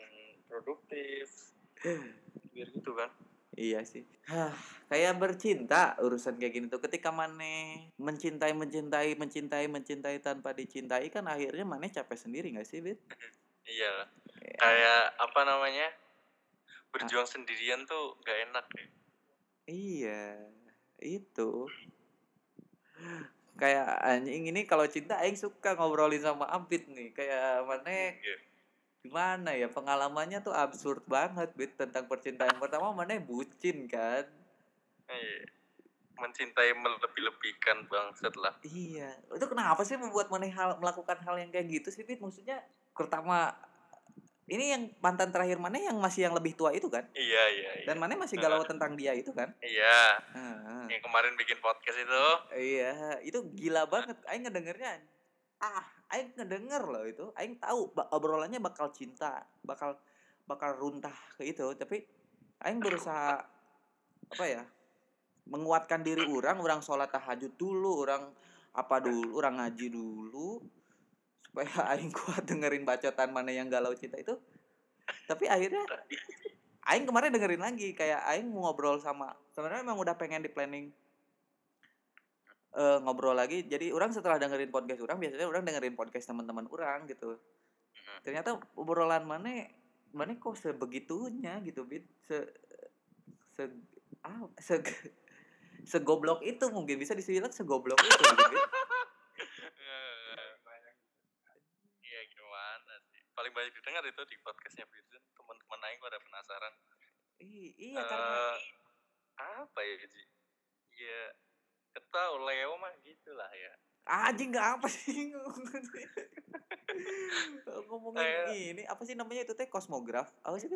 S2: produktif. Biar gitu kan
S1: iya sih Hah, kayak bercinta urusan kayak gini tuh ketika Mane mencintai mencintai mencintai mencintai tanpa dicintai kan akhirnya Mane capek sendiri gak sih Bit?
S2: iya ya. kayak apa namanya berjuang ah. sendirian tuh gak enak deh
S1: iya itu kayak anjing ini kalau cinta aing suka ngobrolin sama Ampit nih kayak mana yeah. Gimana ya pengalamannya tuh absurd banget bit tentang percintaan pertama mana bucin kan?
S2: Yeah. mencintai melebih-lebihkan bangsat lah.
S1: Iya. Itu kenapa sih membuat mana hal melakukan hal yang kayak gitu sih Fit? maksudnya pertama ini yang mantan terakhir mana yang masih yang lebih tua itu kan?
S2: Iya iya iya.
S1: Dan mana masih galau tentang dia itu kan?
S2: Iya. Yang kemarin bikin podcast itu.
S1: Iya itu gila banget. Aing ngedengernya ah aing ngedenger loh itu. Aing tahu obrolannya bakal cinta bakal bakal runtah ke itu. Tapi aing berusaha apa ya menguatkan diri orang orang sholat tahajud dulu orang apa dulu orang ngaji dulu supaya aing kuat dengerin bacotan mana yang galau cinta itu. Tapi akhirnya aing kemarin dengerin lagi kayak aing mau ngobrol sama sebenarnya emang udah pengen di planning eh, ngobrol lagi. Jadi orang setelah dengerin podcast orang biasanya orang dengerin podcast teman-teman orang gitu. Ternyata obrolan mana mana kok sebegitunya gitu bit? Se se ah, se segoblok itu mungkin. Bisa dibilang segoblok itu gitu,
S2: iya gimana sih? Paling banyak didengar itu di podcastnya Vincent teman-teman Aing pada penasaran.
S1: I- iya karena
S2: Eh, apa ya Ji? Ya ketahu Leo mah gitulah ya.
S1: Anjing nggak apa sih? Ngomongin
S2: Kayak-
S1: ini apa sih namanya itu teh? Kosmograf? Apa sih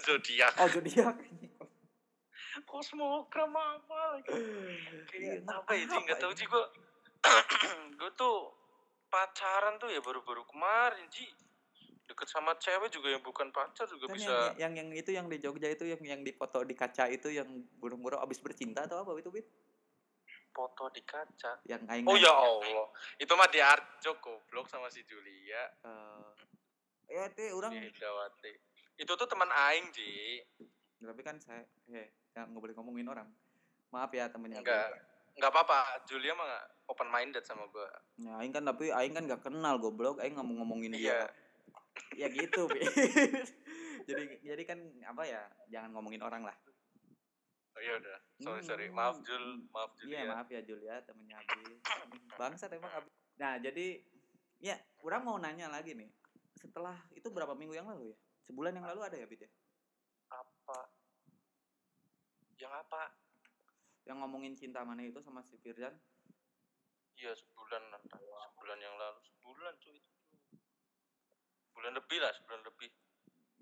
S2: zodiak.
S1: Oh zodiak.
S2: Kosmogram apa lagi? Kayak apa ya Ji nggak tahu? Ji gua gue tuh pacaran tuh ya baru-baru kemarin Ji. Deket sama cewek juga yang bukan pacar juga
S1: Kan
S2: bisa.
S1: yang, yang yang itu yang di Jogja itu yang yang dipoto di kaca itu yang burung-burung abis bercinta atau apa itu bit
S2: foto di kaca.
S1: Yang aing
S2: oh ya Allah. Itu mah di Arjo goblok sama si Julia.
S1: Eh ya teh orang
S2: Dawati itu tuh teman Aing Ji.
S1: Tapi kan saya eh nggak nggak boleh ngomongin orang. Maaf ya temennya
S2: enggak enggak apa-apa. Julia mah nggak open minded sama gua.
S1: Ya aing kan tapi aing kan gak kenal goblok. Aing nggak mau ngomongin
S2: Iya.
S1: dia ya gitu jadi jadi kan apa ya jangan ngomongin orang lah
S2: oh iya udah sorry sorry
S1: Hmm,
S2: maaf Jul maaf
S1: Iya
S2: Julia
S1: maaf ya Julia temennya Abi. Bangsat emang Abi. Nah jadi ya orang mau nanya lagi nih. Setelah itu berapa minggu yang lalu ya? Sebulan yang lalu ada ya Bit ya?
S2: apa yang apa
S1: Yang ngomongin cinta mana itu sama si Firjan?
S2: iya sebulan sebulan yang lalu sebulan cuy itu bulan lebih lah sebulan lebih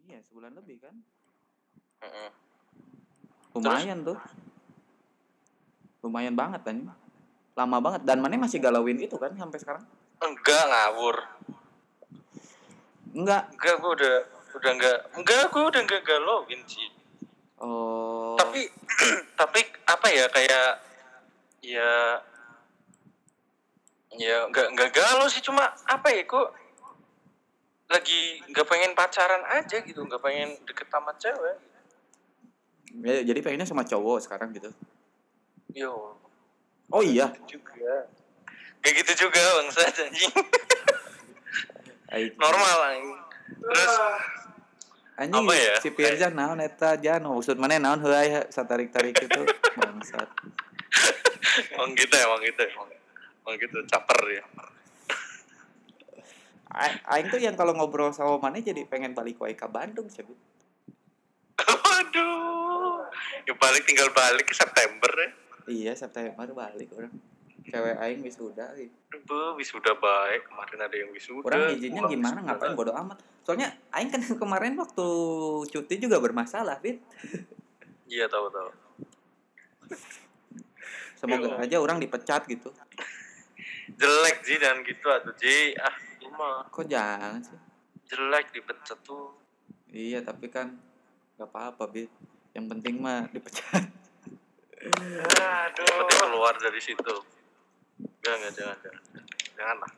S1: Iya sebulan lebih kan?
S2: Heeh.
S1: Lumayan tuh. Lumayan banget kan? Lama banget. Dan mana masih galauin itu kan sampai sekarang?
S2: enggak ngawur
S1: Enggak.
S2: enggak gua udah udah enggak enggak gua udah enggak galauin sih
S1: Oh.
S2: tapi tapi apa ya kayak ya ya nggak nggak galau sih cuma apa ya kok lagi nggak pengen pacaran aja gitu nggak pengen deket sama cewek
S1: Ya, jadi pengennya sama cowok sekarang gitu.
S2: yo
S1: Oh iya.
S2: juga kayak gitu juga bangsa anjing normal anjing terus
S1: Anjing
S2: Apa ya?
S1: si Firjan naon eta jan maksud mana naon heuai satarik-tarik itu bangsat.
S2: emang gitu emang gitu emang, emang gitu caper ya
S1: Aing tuh yang kalau ngobrol sama mana jadi pengen balik wae ke Bandung sih.
S2: Waduh ya balik tinggal balik ke September ya
S1: Iya September balik orang. Cewek Aing wisuda. gitu.
S2: Aduh, wisuda baik kemarin ada yang wisuda
S1: Orang izinnya gimana
S2: wisuda.
S1: ngapain bodo amat. Soalnya Aing kan kemarin waktu cuti juga bermasalah, Fit.
S2: iya tahu tahu
S1: Semoga
S2: Iya.
S1: aja orang dipecat gitu.
S2: jelek Ji dan gitu atuh Ji ah lu mah
S1: Kok jangan sih?
S2: jelek dipecat tuh
S1: Iya, tapi kan gak apa-apa, Bit. Yang penting mah dipecat.
S2: aduh. Penting keluar dari situ. Enggak enggak jangan jangan jangan. Lah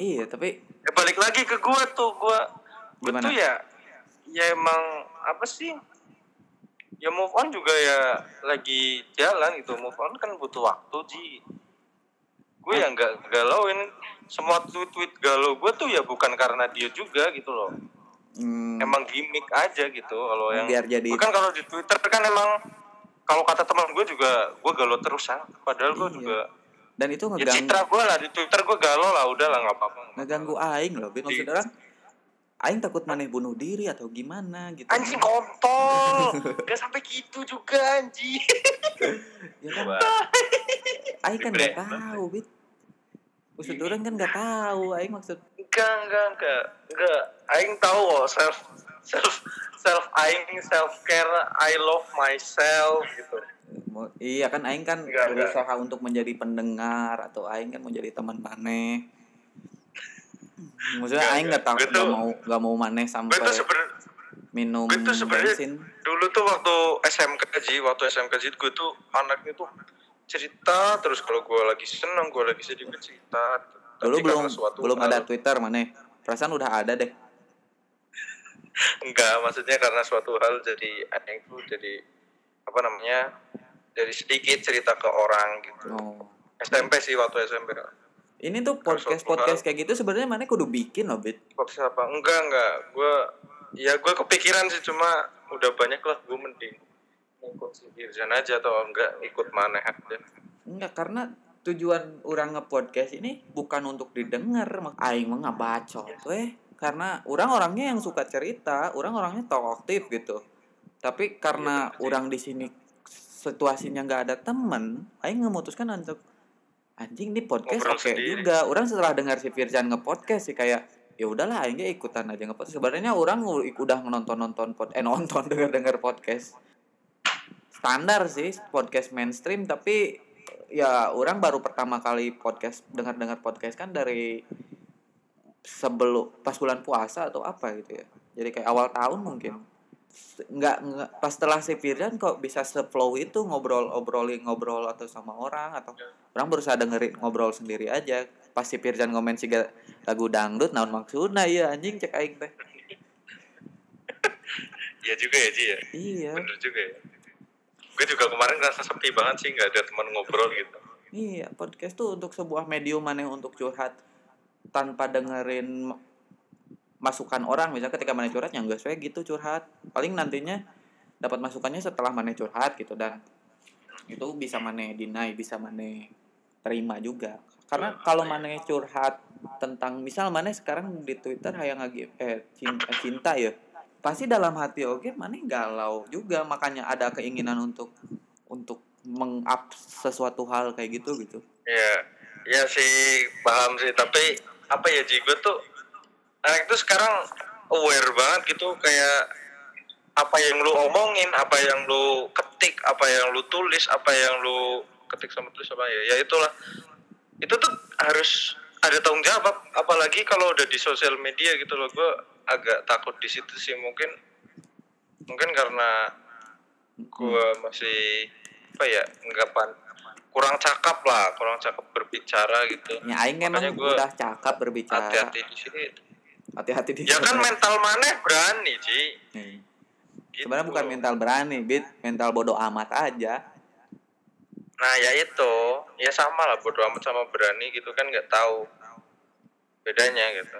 S1: iya, tapi
S2: eh balik lagi ke gua tuh gua. Gua tuh ya ya emang apa sih? Ya move on juga ya lagi jalan gitu. Move on kan butuh waktu Ji. Gue ya nggak galauin semua tweet-tweet galau gue tuh ya bukan karena dia juga gitu loh
S1: hmm,
S2: emang gimmick aja gitu kalau yang
S1: biar jadi
S2: Gua kan kalau di Twitter kan emang kalau kata teman gue juga gue galau terus ah. Padahal gue
S1: Iya.
S2: juga
S1: dan itu
S2: ya
S1: ngeganggu
S2: citra gue lah di Twitter gue galau lah udah lah nggak apa-apa.
S1: ngeganggu aing loh, Bit. Maksud orang aing takut maneh bunuh diri atau gimana gitu.
S2: Anjing kontol, gak sampai gitu juga anjing.
S1: ya kan aing kan nggak
S4: Brand.
S1: tahu bit maksud orang kan nggak tahu aing maksud
S2: enggak enggak enggak. Enggak. Aing tahu kok self self self aing self care I love myself gitu.
S1: Iya kan aing kan
S2: Enggak, enggak.
S1: berusaha untuk menjadi pendengar atau aing kan menjadi teman maneh. Maksudnya
S2: Enggak,
S1: aing nggak tahu
S2: enggak.
S1: Nggak
S2: tuh-
S1: mau nggak mau maneh sampai minum
S2: gue tuh sebenarnya-
S1: bensin.
S2: dulu tuh waktu SMK Ji waktu SMK Ji gue tuh anaknya tuh cerita terus kalau gue lagi seneng gue lagi sedih gue cerita
S1: dulu
S2: Tapi
S1: belum
S2: suatu
S1: belum
S2: hal-
S1: ada Twitter maneh perasaan udah ada deh.
S2: Enggak maksudnya karena suatu hal jadi aneh tuh jadi apa namanya jadi sedikit cerita ke orang gitu.
S1: Oh.
S2: SMP sih waktu SMP
S1: ini tuh podcast podcast kayak gitu sebenarnya mana kudu bikin loh bit?
S2: Podcast apa? Enggak enggak gue ya gue kepikiran sih cuma udah banyak lah gue mending ikut si Irjan aja atau enggak ikut mana aja?
S1: Enggak karena tujuan orang nge-podcast ini bukan untuk didengar mak- aing mah nggak bacot weh. Karena orang orangnya yang suka cerita orang orangnya talkative gitu. Tapi karena
S2: Iya, sih.
S1: orang di sini situasinya nggak ada temen aing memutuskan untuk anjing di podcast oke
S2: sendiri.
S1: juga. Orang setelah dengar si Firjan nge-podcast sih kayak ya udahlah ge ikutan aja nge-podcast. Sebenarnya orang udah nonton nonton pod eh nonton denger denger podcast standar sih podcast mainstream tapi ya orang baru pertama kali podcast dengar dengar podcast kan dari sebelum pas bulan puasa atau apa gitu ya. Jadi kayak awal tahun mungkin. Nggak nggak pas setelah si Firdan kok bisa se-flow itu ngobrol obrolin ngobrol atau sama orang atau orang berusaha dengerin ngobrol sendiri aja. Pas si Firdan ngomen sih lagu dangdut naon maksudnya iya anjing cek aing teh.
S2: Iya juga ya Ji ya?
S1: Iya.
S2: Bener juga ya gue juga kemarin ngerasa sepi banget sih nggak ada teman ngobrol gitu
S1: Iya, podcast tuh untuk sebuah medium mana untuk curhat tanpa dengerin ma- masukan orang. Misalnya ketika mana curhat, ya enggak saya gitu curhat. Paling nantinya dapat masukannya setelah mana curhat gitu dan itu bisa mana deny, bisa mana terima juga. Karena kalau mana curhat tentang misal mana sekarang di Twitter hayang lagi eh cinta, cinta ya. Pasti dalam hati oke mana galau juga. Makanya ada keinginan untuk untuk meng-up sesuatu hal kayak gitu gitu.
S2: ya ya sih paham sih. Tapi apa ya Ji? Gue tuh anak itu sekarang aware banget gitu. Kayak apa yang lu omongin apa yang lu ketik apa yang lu tulis apa yang lu ketik sama tulis apa ya ya itulah. Itu tuh harus ada tanggung jawab. Apalagi kalau udah di sosial media gitu loh. Gue agak takut di situ sih mungkin mungkin karena gue masih apa ya nggak pan kurang cakap lah kurang cakap berbicara gitu
S1: Ya aing emang
S2: gua
S1: udah cakap berbicara.
S2: hati-hati di sini
S1: Hati-hati di
S2: ya kan mental maneh berani Ci
S1: Nih.
S2: gitu.
S1: Sebenarnya bukan mental berani, bit mental bodoh amat aja.
S2: nah ya itu ya sama lah bodo amat sama berani gitu kan nggak tahu bedanya gitu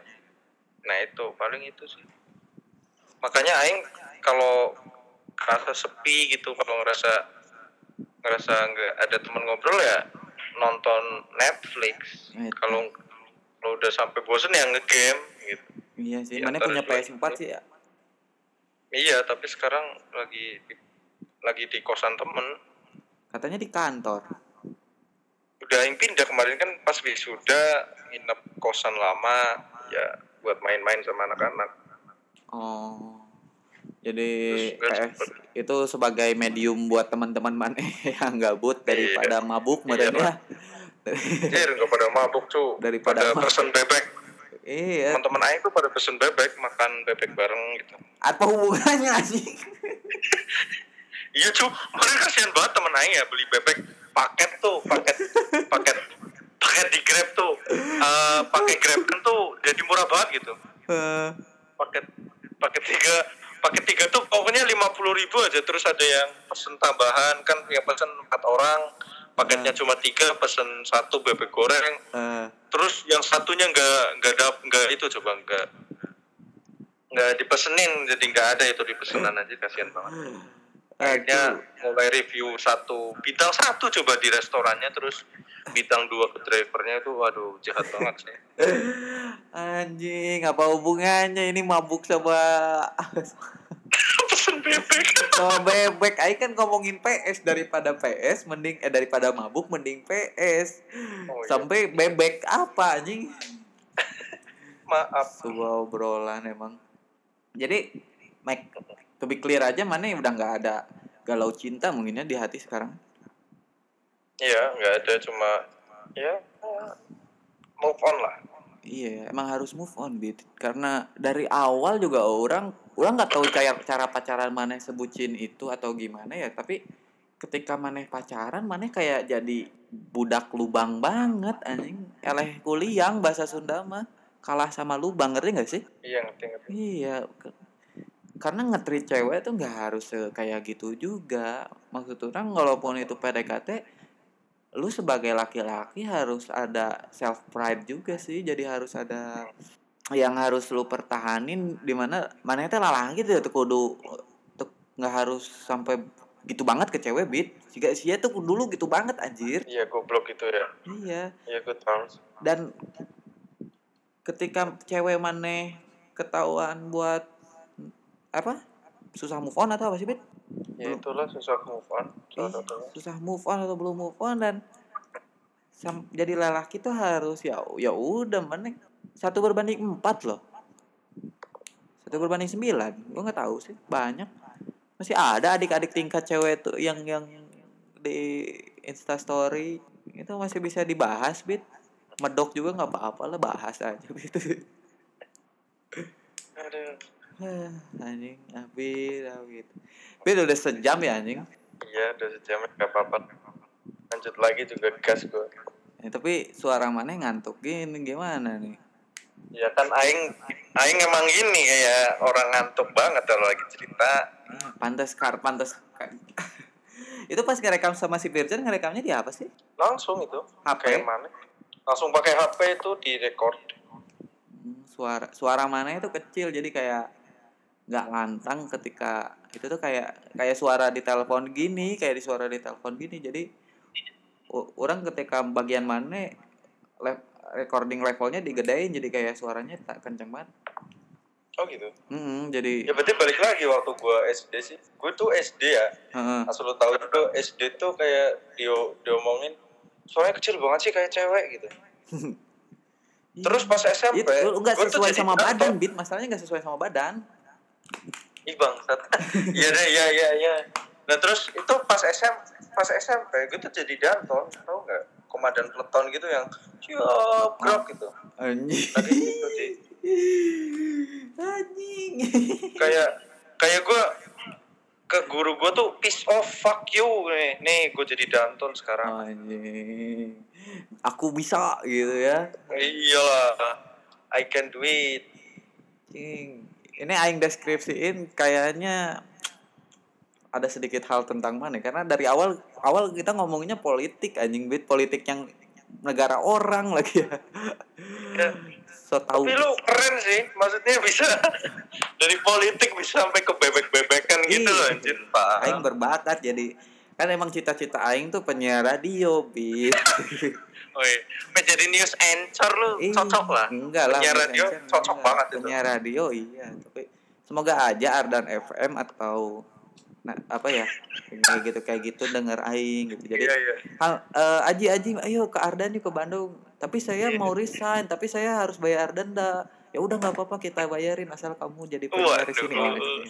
S2: nah itu paling itu sih makanya aing kalau ngerasa sepi gitu kalau ngerasa ngerasa nggak ada teman ngobrol ya nonton Netflix
S1: itu.
S2: kalau kalau udah sampai bosen ya ngegame gitu
S1: Iya sih,
S2: Di
S1: mana punya
S2: dua
S1: PS4
S2: itu.
S1: sih ya.
S2: iya tapi sekarang lagi di, lagi di kosan temen
S1: Katanya di kantor.
S2: udah yang pindah kemarin kan pas wisuda nginep kosan lama ya buat main-main sama anak-anak
S1: Oh. Jadi PS itu sebagai medium buat teman-teman mana yang gabut daripada mabuk
S2: Iya,
S1: mereka.
S2: Jir nggak pada mabuk cu
S1: Daripada
S2: pada
S1: mabuk.
S2: pesen bebek
S1: iya.
S2: teman-teman Aing tuh pada pesen bebek makan bebek bareng gitu
S1: Apa hubungannya anjing?
S2: iya cu kemarin kasihan banget temen Aing ya beli bebek paket tuh paket paket paket di grab tuh. Eh pakai grab kan tuh jadi murah banget gitu.
S1: Eh,
S2: paket paket tiga paket tiga tuh pokoknya lima puluh ribu aja. Terus ada yang pesen tambahan kan yang pesen empat orang. Paketnya cuma tiga pesen satu bebek goreng.
S1: Eh,
S2: terus yang satunya nggak nggak ada nggak itu coba nggak nggak dipesenin. Jadi nggak ada itu di pesanan aja kasihan banget akhirnya
S1: aduh.
S2: mulai review satu bintang satu coba di restorannya terus bintang dua ke drivernya itu waduh jahat banget sih
S1: Anjing, apa hubungannya ini mabuk sama
S2: pesen bebek.
S1: sama bebek aing kan ngomongin PS daripada PS mending eh daripada mabuk mending PS
S2: Oh, iya.
S1: sampai bebek apa anjing
S2: Maaf.
S1: sebuah obrolan emang jadi Mike to be clear aja mana udah nggak ada galau cinta mungkinnya di hati sekarang?
S2: Iya, nggak ada cuma ya move on lah.
S1: iya emang harus move on bit. Karena dari awal juga orang orang nggak tahu cara cara pacaran mana sebutin itu atau gimana ya. Tapi ketika maneh pacaran maneh kayak jadi budak lubang banget anjing. Eleh kuliang bahasa Sunda mah kalah sama lubang ngerti gak sih?
S2: Iya ngerti ngerti.
S1: Iya, karena ngetrit cewek tuh nggak harus kayak gitu juga. Maksud orang walaupun itu PDKT, lu sebagai laki-laki harus ada self pride juga sih. Jadi harus ada yang harus lu pertahanin di mana mana itu lalaki tuh tuh kudu tuh nggak harus sampai gitu banget ke cewek bit. Jika sih tuh dulu gitu banget anjir.
S2: Iya goblok gitu ya.
S1: Iya.
S2: Iya gue tahu.
S1: dan ketika cewek maneh ketahuan buat apa susah move on atau apa sih bet
S2: Ya itulah susah move on. Satunya.
S1: susah move on atau belum move on dan sam- jadi lelaki tuh harus ya ya udah maneh satu berbanding empat loh satu berbanding sembilan gue nggak tahu sih banyak masih ada adik-adik tingkat cewek tuh yang yang di instastory itu masih bisa dibahas bit medok juga nggak apa-apa lah bahas aja gitu
S2: Aduh.
S1: Hah, anjing habis habis Bit udah sejam ya anjing
S2: Iya udah sejam nggak apa-apa. Lanjut lagi juga gas gue.
S1: ya, tapi suara mana ngantuk gini gimana nih
S2: Ya kan Aing Aing emang gini kayak orang ngantuk banget kalau lagi cerita.
S1: Eh, pantas kar pantas itu pas ngerekam sama si Virgin ngerekamnya di apa sih
S2: Langsung itu.
S1: HP?
S2: Kayak mana? Langsung pakai HP itu di record.
S1: Hmm, suara suara mana itu kecil jadi kayak nggak lantang ketika itu tuh kayak kayak suara di telepon gini kayak di suara di telepon gini jadi orang ketika bagian mana le- recording levelnya digedein jadi kayak suaranya tak kenceng banget
S2: Oh gitu.
S1: Hmm, jadi
S2: Ya berarti balik lagi waktu gue SD sih. Gue tuh SD ya.
S1: heeh.
S2: Asal lu tahu juga SD tuh kayak dia diomongin suaranya kecil banget sih kayak cewek gitu. Terus pas SMP,
S1: itu enggak
S2: gua tuh
S1: sesuai sama badan bit masalahnya enggak sesuai sama badan
S2: Ih bangsat. Iya deh, iya iya iya. Nah terus itu pas SM pas SMP gue tuh jadi danton, tau nggak? Komandan peleton gitu yang siap gerak gitu.
S1: anjing
S2: Tadi gitu sih.
S1: anjing
S2: Kayak kayak gue ke guru gue tuh peace off fuck you nih nih gue jadi danton sekarang
S1: anjing aku bisa gitu ya
S2: iyalah I can do it.
S1: Ini aing deskripsiin kayaknya ada sedikit hal tentang mana karena dari awal awal kita ngomongnya politik anjing bit politik yang negara orang lagi ya.
S2: Ya.
S1: so tahu.
S2: tapi lu keren sih maksudnya bisa dari politik bisa sampai ke bebek-bebekan gitu loh
S1: Iya.
S2: anjir pak
S1: Aing berbakat jadi kan emang cita-cita aing tuh penyiar radio bit.
S2: Woi, menjadi news anchor lu
S1: Ih,
S2: cocok lah.
S1: Enggak lah. Bukan
S2: radio
S1: anchor,
S2: cocok
S1: enggak.
S2: banget itu.
S1: Penyiar radio iya, tapi semoga aja Ardan FM atau nah apa ya kayak gitu kayak gitu denger aing gitu. Jadi
S2: Iya iya.
S1: hal eh, Aji Aji ayo ke Ardan yuk ke Bandung. Tapi saya
S2: Iya.
S1: mau resign, tapi saya harus bayar denda. Ya udah nggak apa-apa kita bayarin asal kamu jadi penyiar di sini.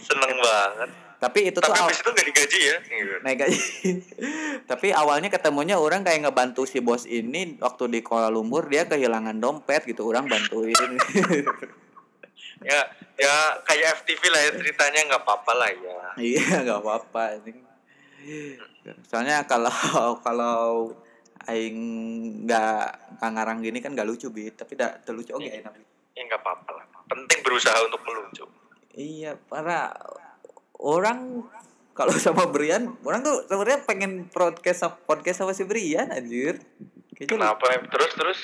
S2: Seneng banget.
S1: Tapi itu tuh
S2: Tapi
S1: aw-
S2: habis itu nggak digaji ya?
S1: Naik gaji. Tapi awalnya ketemunya orang kayak ngebantu si bos ini waktu di Kuala Lumpur dia kehilangan dompet gitu, orang bantuin.
S2: Ya, ya kayak FTV lah ya ceritanya nggak apa-apa lah ya.
S1: iya, nggak apa-apa. Soalnya kalau kalau aing nggak ngarang gini kan nggak lucu bit, tapi tidak terlucu oke enak.
S2: Ya nggak apa-apa lah. Penting berusaha untuk melucu.
S1: Iya, para orang kalau sama Brian, orang tuh sebenarnya pengen podcast podcast sama si Brian anjir. Kayaknya
S2: Kenapa? Terus terus.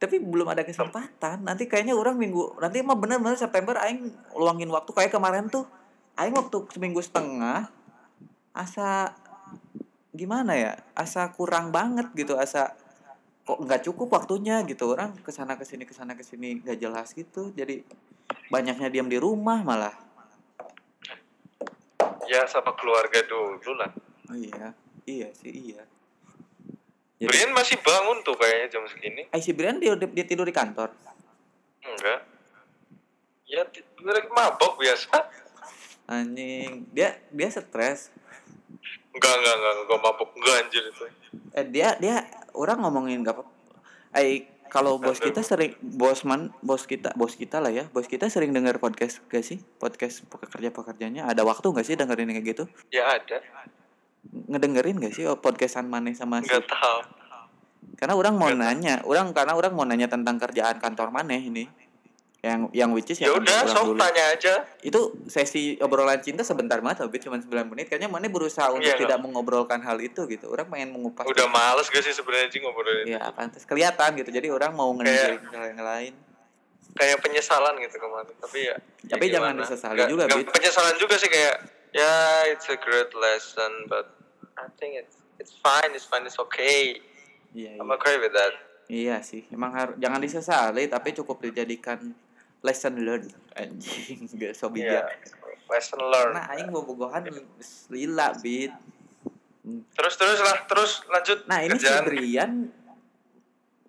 S1: tapi belum ada kesempatan nanti kayaknya orang minggu nanti mah bener-bener September aing luangin waktu kayak kemarin tuh aing waktu seminggu setengah asa gimana ya asa kurang banget gitu asa kok nggak cukup waktunya gitu. Orang ke sana ke sini ke sana ke sini nggak jelas gitu. Jadi banyaknya diam di rumah malah.
S2: Ya sama keluarga dulu lah.
S1: Oh iya iya sih iya.
S2: Brian masih bangun tuh kayaknya jam segini.
S1: Eh si Brian dia, dia tidur di kantor.
S2: Enggak. Ya lagi mabok biasa.
S1: Anjing. Dia dia stres
S2: enggak enggak enggak enggak mabok enggak anjir itu.
S1: Eh dia dia orang ngomongin gak apa eh kalau bos kita sering bos man bos kita bos kita lah ya. Bos kita sering dengar podcast gak sih? Podcast pekerja pekerjanya ada waktu gak sih dengerin kayak gitu?
S2: Ya ada.
S1: Ngedengerin gak sih podcastan Maneh sama si
S2: enggak tahu.
S1: Karena orang mau
S2: Nggak tahu.
S1: nanya orang karena orang mau nanya tentang kerjaan kantor Maneh ini yang yang which is
S2: ya
S1: yang
S2: udah sok
S1: dulu.
S2: tanya aja.
S1: Itu sesi obrolan cinta sebentar banget tapi cuma 9 menit. Kayaknya Maneh berusaha untuk
S2: Iya,
S1: tidak mengobrolkan hal itu gitu. Orang pengen mengupas
S2: udah males gak sih sebenarnya sih ngobrolin?
S1: Ya pantas. Kelihatan gitu. Jadi orang mau ngedengerin hal yang lain.
S2: Kayak penyesalan gitu kemarin. Tapi ya
S1: Tapi
S2: ya
S1: jangan disesali juga, Bit.
S2: penyesalan juga sih kayak ya it's a great lesson but I think it's it's fine it's fine it's okay.
S1: Iya
S2: I'm
S1: iya,
S2: okay with that.
S1: Iya sih. Emang harus jangan disesali tapi cukup dijadikan lesson learned. Anjing gak so bijak.
S2: Lesson learned.
S1: Nah aing mau bogohan lila bit.
S2: Terus terus lah terus lanjut.
S1: Nah ini si
S2: kerjaan.
S1: Brian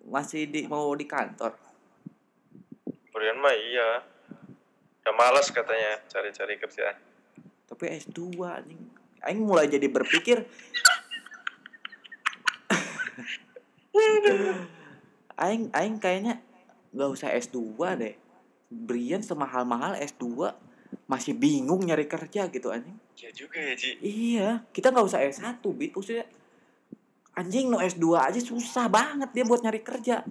S1: masih di mau di kantor.
S2: Brian mah iya. Ya malas katanya cari-cari kerjaan.
S1: Tapi S2 anjing. Aing mulai jadi berpikir. Aing aing kayaknya nggak usah S2 deh Brian semahal-mahal S2 masih bingung nyari kerja gitu anjing.
S2: Ya juga ya Ji.
S1: Iya kita nggak usah S1 bit maksudnya anjing no S2 aja susah banget dia buat nyari kerja.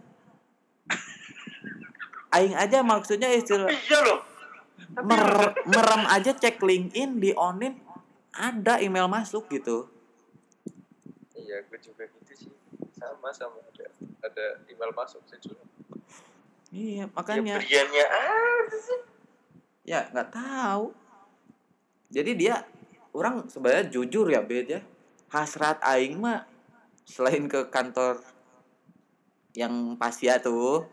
S1: Aing aja maksudnya istilah
S2: iya loh.
S1: Mer merem aja cek LinkedIn di onin ada email masuk gitu.
S2: Iya gue juga gitu sih. Sama sama. Ada ada email masuk sih
S1: iya
S2: ya
S1: makanya.
S2: Briannya ada sih?
S1: Ya nggak tahu. Jadi dia orang sebenarnya jujur ya bed ya. Hasrat aing mah selain ke kantor yang pasia tuh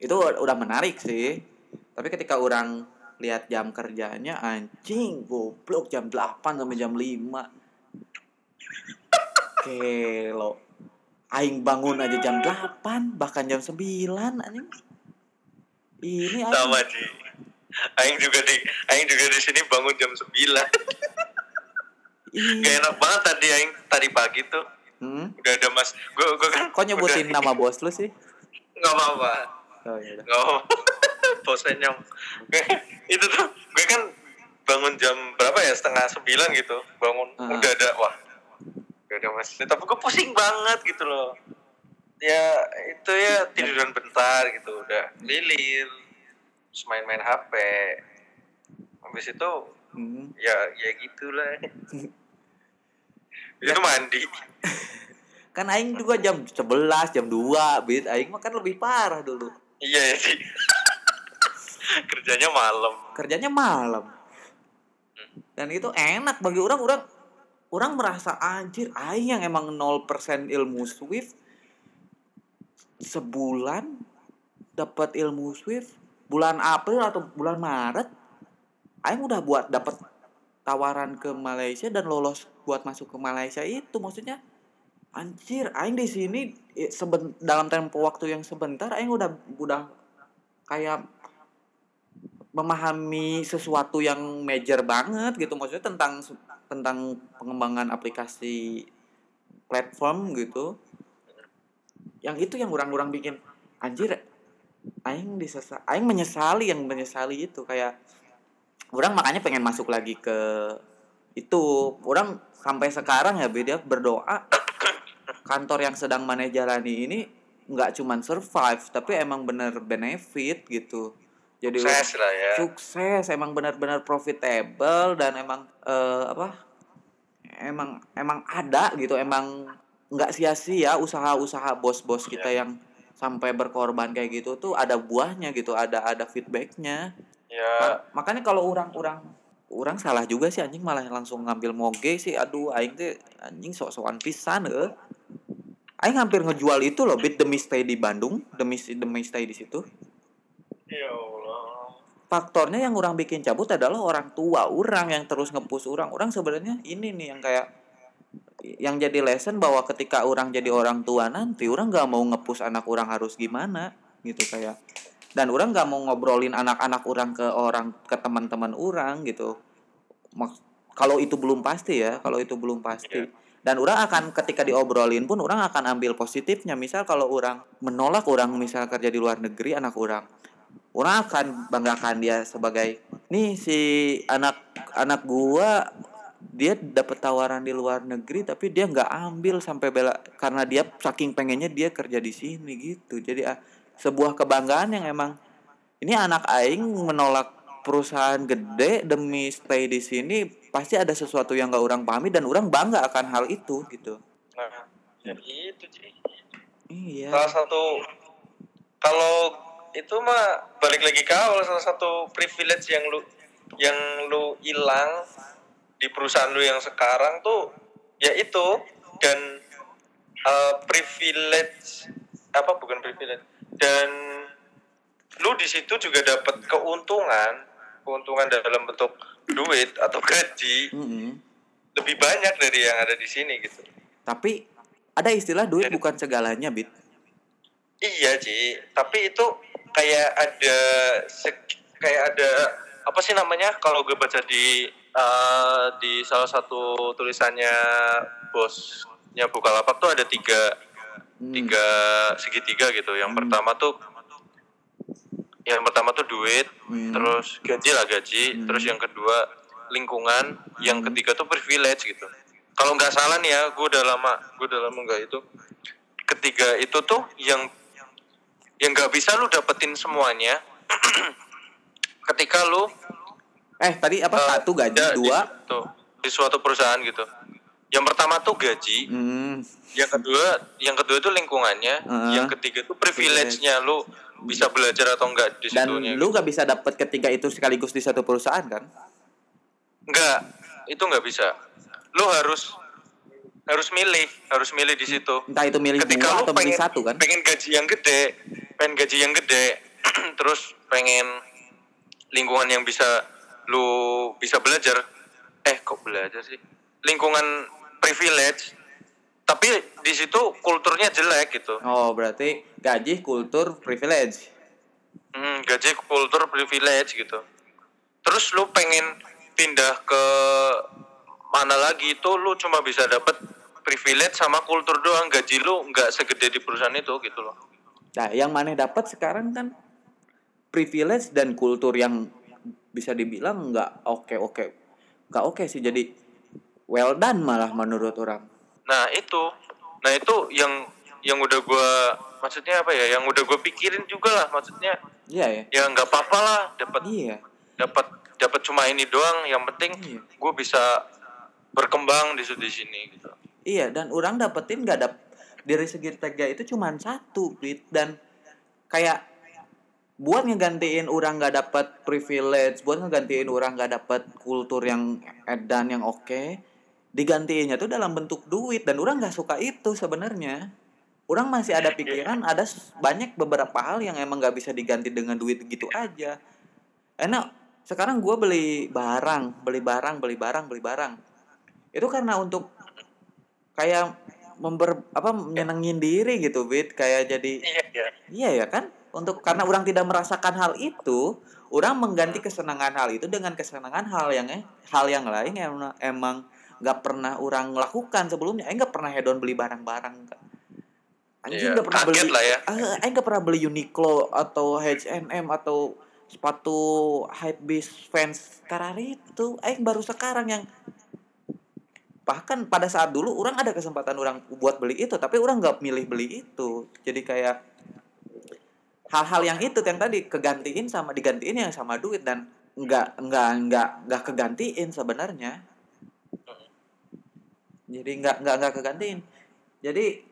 S1: itu udah menarik sih. Tapi ketika orang lihat jam kerjanya anjing goblok jam 8 sampai jam 5 kelo aing bangun aja jam 8 bahkan jam 9 anjing. Ini aing
S2: sama Ji Aing juga di Aing juga di sini bangun jam 9
S1: Iya.
S2: Gak enak banget tadi Aing. Tadi pagi tuh.
S1: Hmm?
S2: udah ada mas gue gue kan
S1: Kok nyebutin nama bos lu sih?
S2: nggak apa apa
S1: Oh iya udah.
S2: nggak apa bosnya nyong itu tuh gue kan bangun jam berapa ya? Setengah sembilan gitu bangun.
S1: Ah.
S2: udah ada wah udah ada mas. Tapi gue pusing banget gitu loh. Ya itu ya tiduran bentar gitu udah lilir terus main-main HP habis itu
S1: Hmm.
S2: ya ya gitulah. Itu mandi.
S1: Kan aing juga jam 11, jam 2, bit. Aing mah kan lebih parah dulu.
S2: iya ya sih. Kerjanya malam.
S1: Kerjanya malam. Dan itu enak bagi orang orang orang merasa anjir aing yang emang 0% ilmu Swift sebulan dapat ilmu Swift bulan April atau bulan Maret aing udah buat dapat tawaran ke Malaysia dan lolos buat masuk ke Malaysia itu. Maksudnya anjir aing di sini seben, dalam tempo waktu yang sebentar aing udah udah kayak memahami sesuatu yang major banget gitu. Maksudnya tentang tentang pengembangan aplikasi platform gitu yang itu yang orang-orang bikin anjir aing disesa aing menyesali yang menyesali itu kayak orang makanya pengen masuk lagi ke itu. Orang sampai sekarang ya beda berdoa kantor yang sedang mana jalani ini nggak cuman survive tapi emang bener benefit gitu jadi
S2: sukses lah ya.
S1: sukses emang benar-benar profitable dan emang eh, apa emang emang ada gitu emang nggak sia-sia usaha-usaha bos-bos kita yang sampai berkorban kayak gitu tuh ada buahnya gitu ada ada feedbacknya.
S2: Ya
S1: Ma- makanya kalau orang-orang orang salah juga sih anjing malah langsung ngambil moge sih aduh aing teh anjing sok-sokan pisan eh. Aing hampir ngejual itu loh bit demi stay di Bandung demi demi stay di situ.
S2: Ya Allah
S1: faktornya yang orang bikin cabut adalah orang tua orang yang terus ngepus orang. Orang sebenarnya ini nih yang kayak yang jadi lesson bahwa ketika orang jadi orang tua nanti orang nggak mau ngepus anak orang harus gimana gitu kayak. Dan orang nggak mau ngobrolin anak-anak orang ke orang ke teman-teman orang gitu. Mak kalau itu belum pasti ya kalau itu belum pasti. Dan orang akan ketika diobrolin pun orang akan ambil positifnya. Misal kalau orang menolak orang misal kerja di luar negeri anak orang orang akan banggakan dia sebagai nih si anak anak gua dia dapat tawaran di luar negeri tapi dia nggak ambil sampai bela karena dia saking pengennya dia kerja di sini gitu. Jadi ah, sebuah kebanggaan yang emang ini anak aing menolak perusahaan gede demi stay di sini pasti ada sesuatu yang gak orang pahami dan orang bangga akan hal itu gitu.
S2: Nah ya itu sih.
S1: Iya.
S2: Salah satu kalau itu mah balik lagi ke awal salah satu privilege yang lu yang lu hilang di perusahaan lu yang sekarang tuh ya itu. Dan uh, privilege apa bukan privilege dan lu di situ juga dapat keuntungan keuntungan dalam bentuk duit atau gaji
S1: mm -hmm.
S2: lebih banyak dari yang ada di sini gitu.
S1: Tapi ada istilah duit
S2: Jadi-
S1: bukan segalanya bit.
S2: Iya Ci, tapi itu kayak ada kayak ada apa sih namanya kalau gue baca di eh, di salah satu tulisannya bosnya Bukalapak tuh ada tiga
S1: Hmm.
S2: tiga segitiga gitu. Yang
S1: Hmm.
S2: pertama tuh yang pertama tuh duit,
S1: Hmm.
S2: terus gaji lah gaji,
S1: Hmm.
S2: terus yang kedua lingkungan, yang
S1: Hmm.
S2: ketiga tuh privilege gitu. Kalau nggak salah nih ya, gue udah lama, gue udah lama nggak itu. Ketiga itu tuh yang yang nggak bisa lu dapetin semuanya. ketika lu
S1: eh tadi apa
S2: eh,
S1: satu gaji
S2: di
S1: dua
S2: suatu- di suatu perusahaan gitu. Yang pertama tuh gaji,
S1: hmm.
S2: yang kedua yang kedua itu lingkungannya,
S1: Heeh.
S2: yang ketiga tuh privilege-nya lu bisa belajar atau enggak di
S1: dan
S2: situnya.
S1: lu gak bisa dapat ketiga itu sekaligus di satu perusahaan kan
S2: Enggak, itu nggak bisa. Lu harus harus milih, harus milih di situ.
S1: entah itu milih
S2: Ketika
S1: dua
S2: lu
S1: atau milih
S2: pengen,
S1: satu kan
S2: pengen gaji yang gede, pengen gaji yang gede, terus pengen lingkungan yang bisa lu bisa belajar. Eh, kok belajar sih? Lingkungan privilege. Tapi di situ kulturnya jelek gitu.
S1: oh berarti gaji kultur privilege
S2: Hmm, gaji kultur privilege gitu. Terus lu pengen pindah ke mana lagi itu lu cuma bisa dapat privilege sama kultur doang gaji lu nggak segede di perusahaan itu gitu loh.
S1: Nah, yang maneh dapat sekarang kan privilege dan kultur yang bisa dibilang nggak oke oke nggak oke sih jadi well done malah menurut orang.
S2: Nah itu, nah itu yang yang udah gua maksudnya apa ya? Yang udah gue pikirin juga lah maksudnya
S1: Iya ya.
S2: ya nggak apa-apa lah dapat
S1: Iya.
S2: dapat dapat cuma ini doang. Yang penting
S1: Iya.
S2: gue bisa berkembang di di sini gitu.
S1: Iya dan orang dapetin nggak dap dari segi tega itu cuman satu bit dan kayak buat ngegantiin orang nggak dapat privilege, buat ngegantiin orang nggak dapat kultur yang edan yang oke, digantiinnya tuh dalam bentuk duit dan orang nggak suka itu sebenarnya. Orang masih ada pikiran ada banyak beberapa hal yang emang nggak bisa diganti dengan duit gitu aja. Enak sekarang gue beli barang, beli barang, beli barang, beli barang. Itu karena untuk kayak member apa menyenengin diri gitu, Bit. Kayak jadi
S2: Iya iya.
S1: Iya ya kan? Untuk karena orang tidak merasakan hal itu, orang mengganti kesenangan hal itu dengan kesenangan hal yang eh, hal yang lain yang emang- nggak pernah orang lakukan sebelumnya. Eh nggak pernah hedon beli barang-barang. Anjing
S2: Iya,
S1: nggak pernah
S2: kaget
S1: beli.
S2: lah ya.
S1: Ah, eh nggak pernah beli Uniqlo atau H&M atau sepatu hypebeast fans karena itu. Eh baru sekarang yang bahkan pada saat dulu orang ada kesempatan orang buat beli itu tapi orang nggak milih beli itu jadi kayak hal-hal yang itu yang tadi kegantiin sama digantiin yang sama duit dan nggak nggak nggak nggak kegantiin sebenarnya jadi nggak nggak nggak kegantiin jadi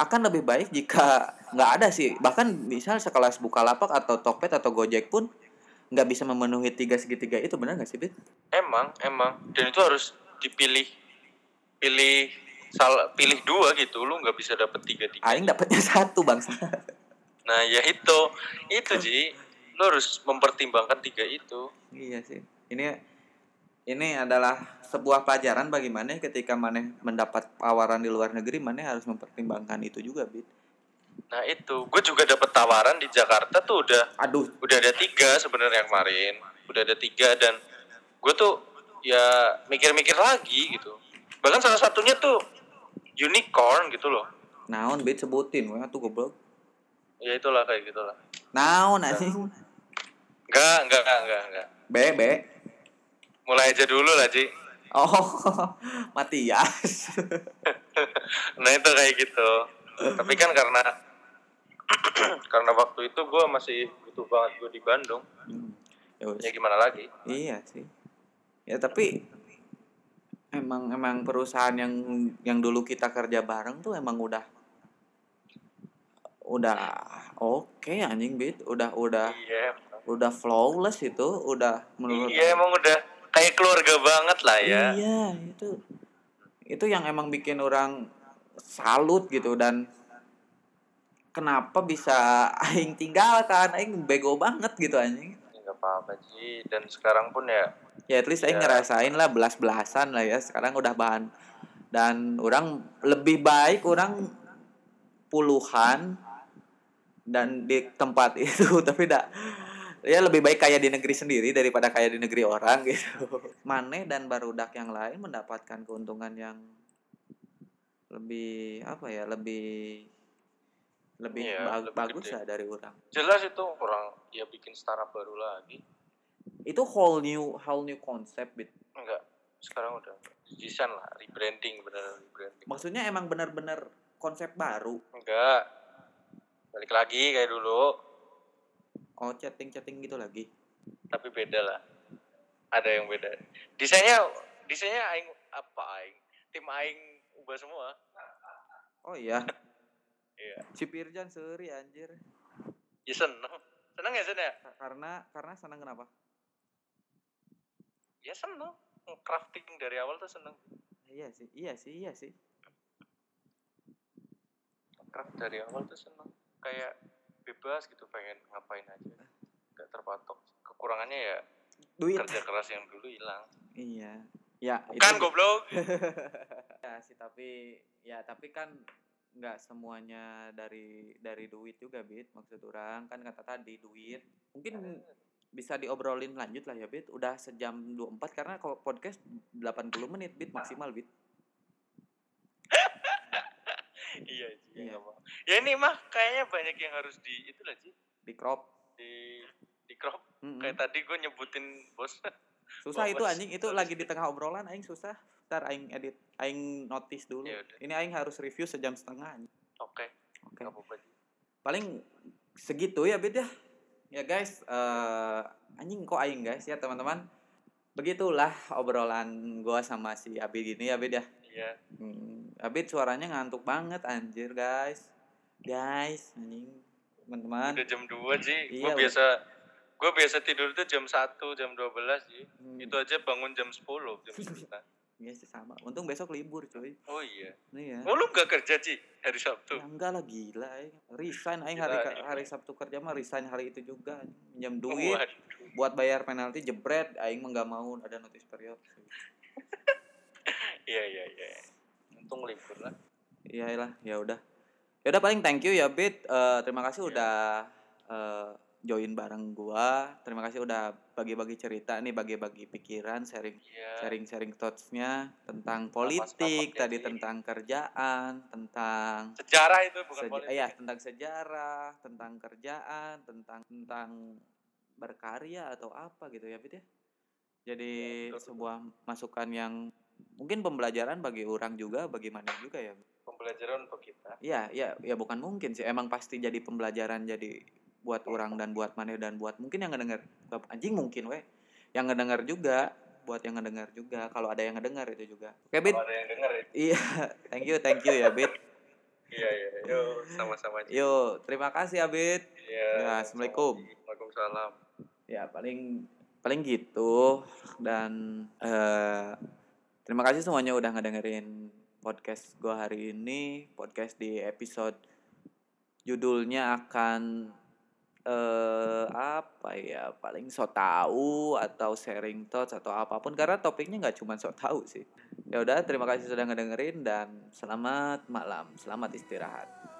S1: akan lebih baik jika nggak ada sih bahkan misal sekelas Bukalapak atau Tokped atau Gojek pun nggak bisa memenuhi tiga segitiga itu benar nggak sih Bit?
S2: Emang, emang. Dan itu harus dipilih, pilih salah, pilih dua gitu. Lu nggak bisa dapet tiga tiga.
S1: Aing dapatnya satu bangsa
S2: Nah ya itu, itu Ji. Lu harus mempertimbangkan tiga itu.
S1: Iya sih. Ini ini adalah sebuah pelajaran bagi mana ketika mana mendapat tawaran di luar negeri mana harus mempertimbangkan itu juga bit.
S2: Nah itu. Gue juga dapat tawaran di Jakarta tuh udah
S1: aduh.
S2: udah ada tiga sebenarnya kemarin. Udah ada tiga dan gue tuh ya mikir-mikir lagi gitu bahkan salah satunya tuh unicorn gitu loh.
S1: Naon bit sebutin. Wah tuh goblok.
S2: Ya itulah kayak gitulah.
S1: Naon anjing.
S2: Enggak enggak enggak enggak enggak
S1: be be.
S2: Mulai aja dulu lah Ci
S1: oh Matias.
S2: Nah itu kayak gitu. Tapi kan karena karena waktu itu gue masih butuh banget gue di Bandung.
S1: Hmm, ya
S2: ya gimana lagi?
S1: Iya sih. Ya tapi emang emang perusahaan yang yang dulu kita kerja bareng tuh emang udah udah oke anjing bit. Udah udah
S2: iya
S1: udah flawless itu udah menurut
S2: iya emang udah kayak keluarga banget lah ya.
S1: Iya itu itu yang emang bikin orang salut gitu dan kenapa bisa aing tinggalkan? Aing bego banget gitu anjing
S2: apa-apa sih dan sekarang pun ya.
S1: Ya at least saya
S2: Ya.
S1: ngerasain lah belas-belasan lah ya. Sekarang udah bahan dan orang lebih baik orang puluhan dan di tempat itu tapi dak ya lebih baik kayak di negeri sendiri daripada kayak di negeri orang gitu. Mane dan barudak yang lain mendapatkan keuntungan yang lebih apa ya lebih lebih
S2: Iya,
S1: ba-
S2: lebih
S1: bagus
S2: gede.
S1: lah dari orang.
S2: Jelas itu orang ya bikin startup baru lagi.
S1: Itu whole new whole new concept Bit.
S2: enggak sekarang udah desain lah rebranding beneran rebranding.
S1: Maksudnya emang benar-benar konsep baru?
S2: Enggak. Balik lagi kayak dulu.
S1: Oh chatting chatting gitu lagi?
S2: Tapi beda lah. Ada yang beda. Desainnya desainnya aing apa aing? Tim aing ubah semua.
S1: Oh iya
S2: Iya.
S1: Cipirjan seri anjir.
S2: Ya seneng. Seneng ya sen ya?
S1: Ka- karena karena senang kenapa?
S2: Ya seneng. Crafting dari awal tuh seneng.
S1: Iya sih iya sih iya sih.
S2: Craft dari awal tuh seneng. Kayak bebas gitu pengen ngapain aja. Nggak terpatok. Kekurangannya ya
S1: duit.
S2: kerja keras yang dulu hilang.
S1: Iya. Ya
S2: kan
S1: itu-
S2: goblok.
S1: Ya sih tapi ya tapi kan nggak semuanya dari dari duit juga bit maksud orang. Kan kata tadi duit. Mungkin bisa diobrolin lanjut lah ya bit. Udah sejam 24 karena kalau podcast 80 menit bit maksimal bit.
S2: Iya Ji,
S1: Iya.
S2: nggak apa. ya ini mah kayaknya banyak yang harus di itu lah Ji.
S1: Di crop.
S2: Di di crop.
S1: Mm-mm.
S2: kayak tadi gue nyebutin bos.
S1: Susah itu anjing. Itu lagi di tengah obrolan aing susah ntar aing edit aing notice dulu.
S2: Ya udah.
S1: ini aing harus review sejam setengah
S2: oke.
S1: Oke.
S2: Nggak apa-apa Ji.
S1: paling segitu ya bit ya. Ya guys eh anjing kok aing guys ya teman-teman. Begitulah obrolan gua sama si Abid ini ya bid ya.
S2: Iya.
S1: Hmm, Abid suaranya ngantuk banget anjir guys. Guys anjing teman-teman.
S2: Udah jam 2 Ji. Gue
S1: Iya,
S2: biasa gue biasa tidur tuh jam 1 jam 12 Ji.
S1: Hmm,
S2: itu aja bangun jam 10 jam 9
S1: iya sih sama untung besok libur cuy
S2: oh iya
S1: nih ya
S2: oh lu gak kerja Ci hari Sabtu
S1: Ya enggak lah gila aing. Resign aing
S2: Gila,
S1: hari
S2: iya.
S1: hari Sabtu kerja mah resign hari itu juga. Minjam duit
S2: Waduh.
S1: buat bayar penalti jebret aing mah enggak mau ada notice period.
S2: iya iya iya untung libur lah
S1: Iya lah, ya udah. Ya udah paling thank you ya Bit. Eh, terima kasih
S2: Iya.
S1: udah eh, join bareng gua. Terima kasih udah bagi-bagi cerita nih, bagi-bagi pikiran, sharing
S2: iya
S1: sharing-sharing thoughts-nya tentang politik, tadi
S2: sih.
S1: tentang kerjaan, tentang
S2: sejarah itu bukan
S1: Seja-
S2: politik
S1: iya tentang sejarah tentang kerjaan tentang tentang berkarya atau apa gitu ya Bit ya jadi
S2: Iya, betul.
S1: sebuah masukan yang mungkin pembelajaran bagi orang juga bagi mana juga ya
S2: pembelajaran untuk kita
S1: iya iya ya bukan mungkin sih emang pasti jadi pembelajaran jadi buat orang dan buat mana dan buat mungkin yang ngedenger anjing mungkin weh yang ngedenger juga buat yang ngedenger juga. Kalau ada yang ngedenger itu juga. Oke Bit?
S2: Kalau ada yang dengar ya.
S1: Iya. Thank you thank you ya Bit.
S2: Iya iya yuk sama-sama Ci.
S1: yuk terima kasih ya Bit.
S2: Iya
S1: Ya, Assalamualaikum.
S2: Waalaikumsalam.
S1: Ya paling paling gitu. Dan eh terima kasih semuanya udah ngedengerin podcast gua hari ini. Podcast di episode judulnya akan eh apa ya paling so tahu atau sharing thoughts atau apa pun karena topiknya nggak cuma so tahu sih. Ya udah terima kasih sudah ngedengerin dan selamat malam selamat istirahat